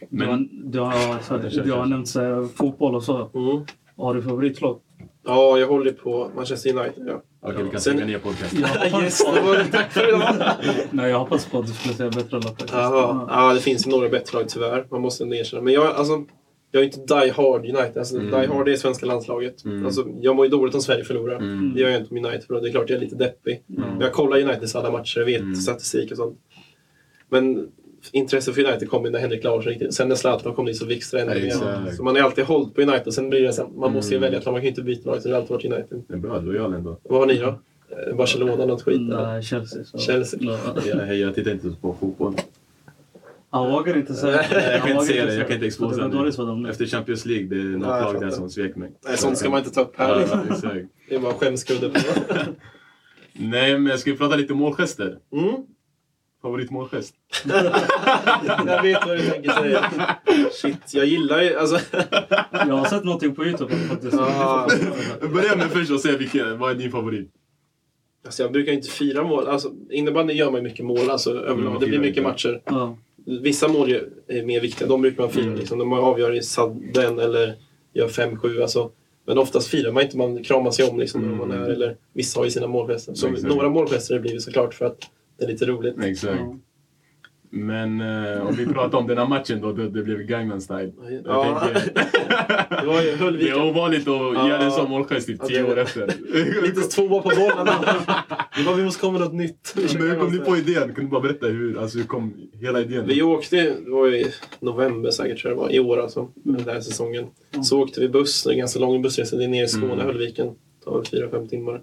Speaker 2: Du har,
Speaker 1: Men,
Speaker 2: du har, så du har nämnt så här, fotboll och så.
Speaker 3: Mm.
Speaker 2: Har du favoritlag?
Speaker 3: Ja, jag håller på Manchester United. Ja.
Speaker 1: Okej, vi kan stänga ner podcasten.
Speaker 3: yes, det var det. Tack för idag.
Speaker 2: Nej, jag hoppas på att du skulle säga bättre lag faktiskt.
Speaker 3: Ja, ja, det finns några bättre lag tyvärr. Man måste ändå erkänna. Men jag, alltså, jag är inte die hard United. Alltså,
Speaker 1: Mm.
Speaker 3: Die hard är svenska landslaget.
Speaker 1: Mm.
Speaker 3: Alltså, jag mår ju dåligt om Sverige förlorar.
Speaker 1: Mm.
Speaker 3: Det gör jag inte om United förlorar. Det är klart jag är lite deppig.
Speaker 2: Mm.
Speaker 3: Men jag kollar Uniteds alla matcher, vet
Speaker 1: Mm.
Speaker 3: statistik och sånt. Men intresset för United kom ju när Henrik Larsson gick. Sen när Zlatan kom dit så växte det ännu mer. Så man har alltid hållit på United. Sen blir det så här, man måste ju
Speaker 1: Mm.
Speaker 3: välja ett lag. Man kan ju inte byta lag. Så det har alltid varit United.
Speaker 1: Det är bra, lojal ändå.
Speaker 3: Vad har ni då? Eh, Barcelona, något skit?
Speaker 2: Nej, Chelsea. Så.
Speaker 3: Chelsea.
Speaker 2: Ja.
Speaker 1: Jag, jag tittar inte på fotboll.
Speaker 2: Han vågar inte säga
Speaker 1: Nej, jag
Speaker 2: Han
Speaker 1: kan inte säga det, jag kan inte exposa
Speaker 2: Det
Speaker 1: det. Efter Champions League, det är något
Speaker 3: jag
Speaker 1: lag där som svek mig.
Speaker 3: Nej, sånt ska man inte ta upp här.
Speaker 1: Ja, exakt.
Speaker 3: Det är bara skämskudde på.
Speaker 1: Nej, men jag ska prata lite målgester.
Speaker 3: Mm.
Speaker 1: Favoritmålgest?
Speaker 3: Jag vet vad du tänker säga. Shit, jag gillar ju... Alltså,
Speaker 2: Jag har sett någonting på Youtube faktiskt.
Speaker 3: Ja.
Speaker 1: Börja med först och säga vilken, vad är din favorit?
Speaker 3: alltså jag brukar inte fira mål. Alltså, innebandy gör man ju mycket mål alltså, överlag.
Speaker 1: man
Speaker 3: Det blir mycket
Speaker 1: inte.
Speaker 3: matcher.
Speaker 2: Ja.
Speaker 3: Vissa mål är mer viktiga. De brukar man fira.
Speaker 1: Mm.
Speaker 3: Liksom. De avgör i sadden eller gör 5-7. Alltså. Men oftast firar man inte. Man kramar sig om liksom, när man
Speaker 1: Mm.
Speaker 3: är. Eller vissa har ju sina målgester. Så några målgester har det blivit såklart för att det är lite roligt.
Speaker 1: Exakt.
Speaker 2: Ja.
Speaker 1: Men eh, om vi pratar om den här matchen då, det, det blev Gangnam style. Jag
Speaker 3: Ja.
Speaker 1: tänker,
Speaker 3: Det var ju
Speaker 1: det
Speaker 3: Höllviken.
Speaker 1: är ovanligt att
Speaker 3: Ja.
Speaker 1: göra en sån målgest typ tio
Speaker 3: det-
Speaker 1: år efter.
Speaker 3: Lite tvåa på bollen. Det var, vi måste komma med något nytt. Vi
Speaker 1: Men hur kom ni på idén? Kan du bara berätta hur, alltså hur kom hela idén?
Speaker 3: Vi åkte, det var i november säkert tror jag det var, i år alltså, den här säsongen. Så åkte vi buss, det en ganska lång bussresa, det är ner i Skåne,
Speaker 1: Mm.
Speaker 3: Höllviken. Det tar väl fyra, fem timmar.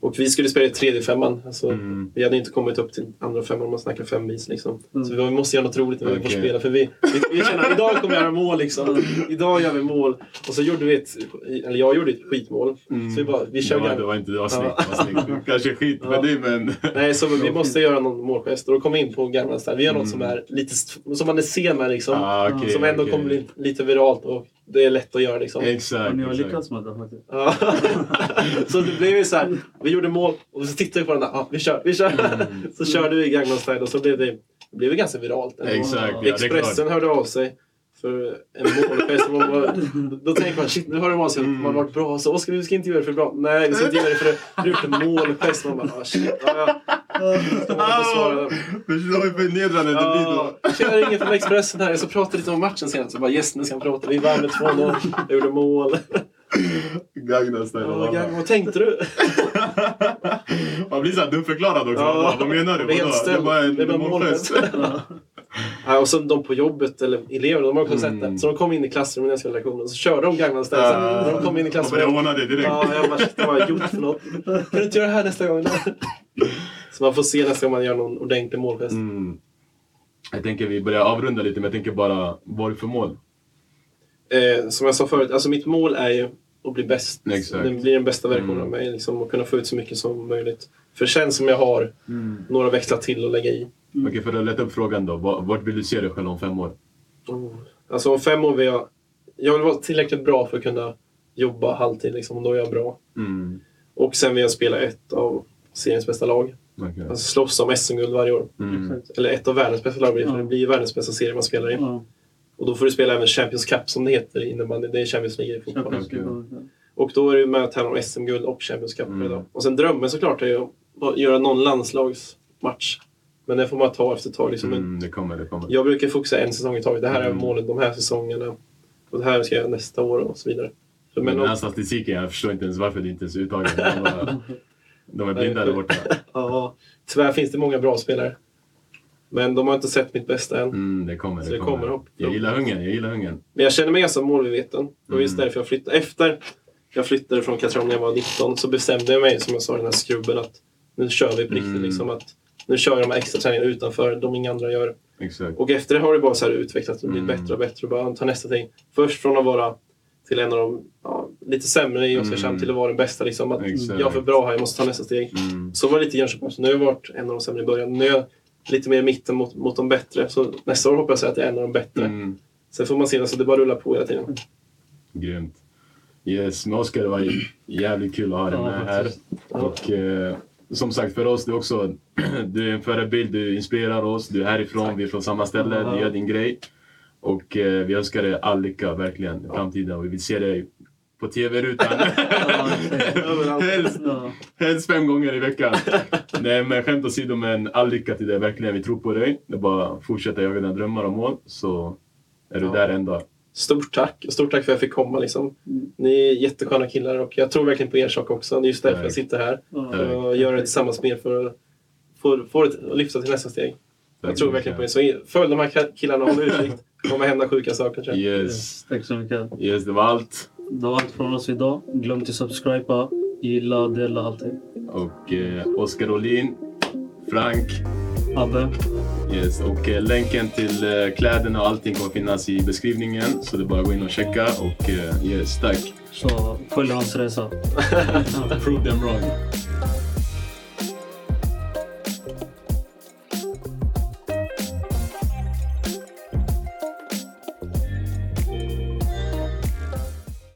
Speaker 3: Och vi skulle spela i tredje femman. Alltså,
Speaker 1: Mm.
Speaker 3: Vi hade inte kommit upp till andra femman om man snackar femmils. Liksom.
Speaker 2: Mm.
Speaker 3: Så vi, måste göra något roligt när vi får
Speaker 1: Okej.
Speaker 3: spela. För vi, vi, vi känner att idag kommer vi göra mål. Liksom. Idag gör vi mål. Och så gjorde vi ett, eller jag gjorde ett skitmål.
Speaker 1: Mm.
Speaker 3: Så vi bara, vi kör
Speaker 1: ja, det var inte, det var snyggt.
Speaker 3: Ja.
Speaker 1: Det var snyggt. Kanske skit
Speaker 3: Ja.
Speaker 1: med det men...
Speaker 3: Nej, så vi måste göra någon målgest. Och då kom vi in på gamla style. Vi gör något som är lite, som man är sen med liksom.
Speaker 1: Ah, okej,
Speaker 3: som ändå
Speaker 1: okej.
Speaker 3: kommer bli lite viralt och det är lätt att göra liksom.
Speaker 1: Exakt.
Speaker 2: Ni har lyckats med det faktiskt.
Speaker 3: Så det blev ju så här, vi gjorde mål och så tittade vi på den där, ja vi kör, vi kör.
Speaker 1: Mm.
Speaker 3: så körde vi Gangnam style och så blev det, det blev ganska viralt.
Speaker 1: Exakt, ja,
Speaker 3: Expressen hörde av sig för en målgest. och man bara- Då tänker man shit nu hör de av sig,
Speaker 1: Mm.
Speaker 3: man har varit bra. Så, "Åh, ska vi ska intervjua dig för bra? Nej, vi ska intervjua dig för att du har gjort en målgest. Man bara, ah, shit. Ja, ja. Inte svara?
Speaker 1: Förstår hur förnedrande det blir då.
Speaker 3: Tjena, ringer från Expressen här. Jag ska prata lite om matchen senast. Så bara yes, nu ska han prata. Vi vann med 2-0. Jag gjorde mål.
Speaker 1: Gangnam style.
Speaker 3: Ja, vad tänkte du?
Speaker 1: Man blir såhär dumförklarad också.
Speaker 3: Ja.
Speaker 1: Vad- Vad menar du?
Speaker 3: Det är?
Speaker 1: Det bara
Speaker 3: Det bara
Speaker 1: en målgest.
Speaker 3: Ja, och sen de på jobbet, eller eleverna, de har också
Speaker 1: Mm.
Speaker 3: sett det. Så de kom in i klassrummet när jag skulle ha lektioner, så körde de Gangnam Style. När de kom in i
Speaker 1: Och
Speaker 3: klassrummet.
Speaker 1: ordna det direkt.
Speaker 3: Ja, jag bara, shit, vad har jag gjort för något? Kan du inte göra det här nästa gång? Så man får se nästa gång man gör någon ordentlig målgest.
Speaker 1: Mm. Jag tänker vi börjar avrunda lite, men jag tänker bara, vad har du för mål?
Speaker 3: Eh, som jag sa förut, alltså mitt mål är ju att bli bäst.
Speaker 1: Exakt.
Speaker 3: Det blir den bästa versionen
Speaker 1: Mm.
Speaker 3: av mig. Liksom, och kunna få ut så mycket som möjligt. För det känns som jag har några växlar till att lägga i.
Speaker 1: Okej, för att lätta upp frågan då. Va- Vart vill du se dig själv om fem år?
Speaker 3: Oh. Alltså om fem år vill jag... Jag vill vara tillräckligt bra för att kunna jobba halvtid. Liksom, och då är jag bra.
Speaker 1: Mm.
Speaker 3: Och sen vill jag spela ett av seriens bästa lag.
Speaker 1: okej.
Speaker 3: Alltså slåss om SM-guld varje år.
Speaker 1: Mm.
Speaker 3: Eller ett av världens bästa lag för
Speaker 2: Ja.
Speaker 3: det blir ju världens bästa serie man spelar i.
Speaker 2: Ja,
Speaker 3: Och då får du spela även Champions Cup som det heter innebandy. Det är Champions League i fotboll.
Speaker 2: League.
Speaker 3: Och då är du med och tävlar om SM-guld och Champions Cup
Speaker 1: Mm.
Speaker 3: Och sen drömmen såklart är ju att göra någon landslagsmatch. Men det får man ta efter ett tag. Liksom.
Speaker 1: Mm, det kommer, det kommer.
Speaker 3: Jag brukar fokusera en säsong i taget. Det här är
Speaker 1: Mm.
Speaker 3: målet de här säsongerna. Och det här ska jag göra nästa år och så vidare. Så,
Speaker 1: Men
Speaker 3: men
Speaker 1: den här statistiken, jag förstår inte ens varför det inte är så uttaget. De, bara, de är blinda där borta.
Speaker 3: ja, tyvärr finns det många bra spelare. Men de har inte sett mitt bästa än.
Speaker 1: Mm, det kommer,
Speaker 3: Så
Speaker 1: det
Speaker 3: det
Speaker 1: kommer.
Speaker 3: kommer.
Speaker 1: Jag gillar hungern, jag gillar hungern.
Speaker 3: Men jag känner mig ganska målmedveten. Och just
Speaker 1: Mm.
Speaker 3: därför jag flyttade. Efter jag flyttade från Katrineholm när jag var 19 så bestämde jag mig, som jag sa i den här skrubben, att nu kör vi på riktigt.
Speaker 1: Mm.
Speaker 3: Liksom, att nu kör jag de här extra träningarna utanför, de inga andra gör.
Speaker 1: Exakt.
Speaker 3: Och efter det har det bara så här utvecklats och blivit
Speaker 1: Mm.
Speaker 3: bättre och bättre. Och bara ta nästa steg. Först från att vara till en av de ja, lite sämre i Oskarshamn
Speaker 1: Mm.
Speaker 3: till att vara den bästa. Liksom, att
Speaker 1: Exakt.
Speaker 3: jag är för bra här, jag måste ta nästa steg.
Speaker 1: Mm.
Speaker 3: Så var det lite i Jönköping också. Nu har jag varit en av de sämre i början. Nu är jag lite mer i mitten mot, mot de bättre. Så nästa år hoppas jag att jag är en av de bättre.
Speaker 1: Mm.
Speaker 3: Sen får man se, alltså, det bara rullar på hela tiden.
Speaker 1: Grymt. Yes, men Oskar, det var jävligt kul att ha dig
Speaker 2: Ja,
Speaker 1: med här. Och eh, som sagt, för oss, du är också du är en förebild, du inspirerar oss. Du är härifrån, vi är från samma ställe, du gör din grej. Och eh, vi önskar dig all lycka, verkligen, i framtiden. Och vi vill se dig på TV-rutan. Helst, helst fem gånger i veckan. Nej, men skämt åsido, men all lycka till dig, verkligen. Vi tror på dig. Det är bara att fortsätta jaga dina drömmar och mål, så är du
Speaker 3: Ja.
Speaker 1: där en dag.
Speaker 3: Stort tack. Och Stort tack för att jag fick komma. Liksom. Ni är jättesköna killar och jag tror verkligen på er sak också. Det är just därför jag sitter här. Och gör det tillsammans med er för att få, få det att lyfta till nästa steg. Jag tror verkligen på er. Så följ de här killarna och håll utkik. Det kommer hända sjuka saker tror jag.
Speaker 1: Yes.
Speaker 2: Tack så mycket.
Speaker 1: yes, det var allt.
Speaker 2: Det var allt från oss idag. Glöm inte subscriba, gilla, dela allting.
Speaker 1: Och eh, Oskar Olin, Frank,
Speaker 2: Abbe.
Speaker 1: Yes. och eh, länken till eh, kläderna och allting kommer finnas i beskrivningen. Så det är bara att gå in och checka. Och eh, yes, tack.
Speaker 2: Så följ hans resa.
Speaker 1: Prove them wrong.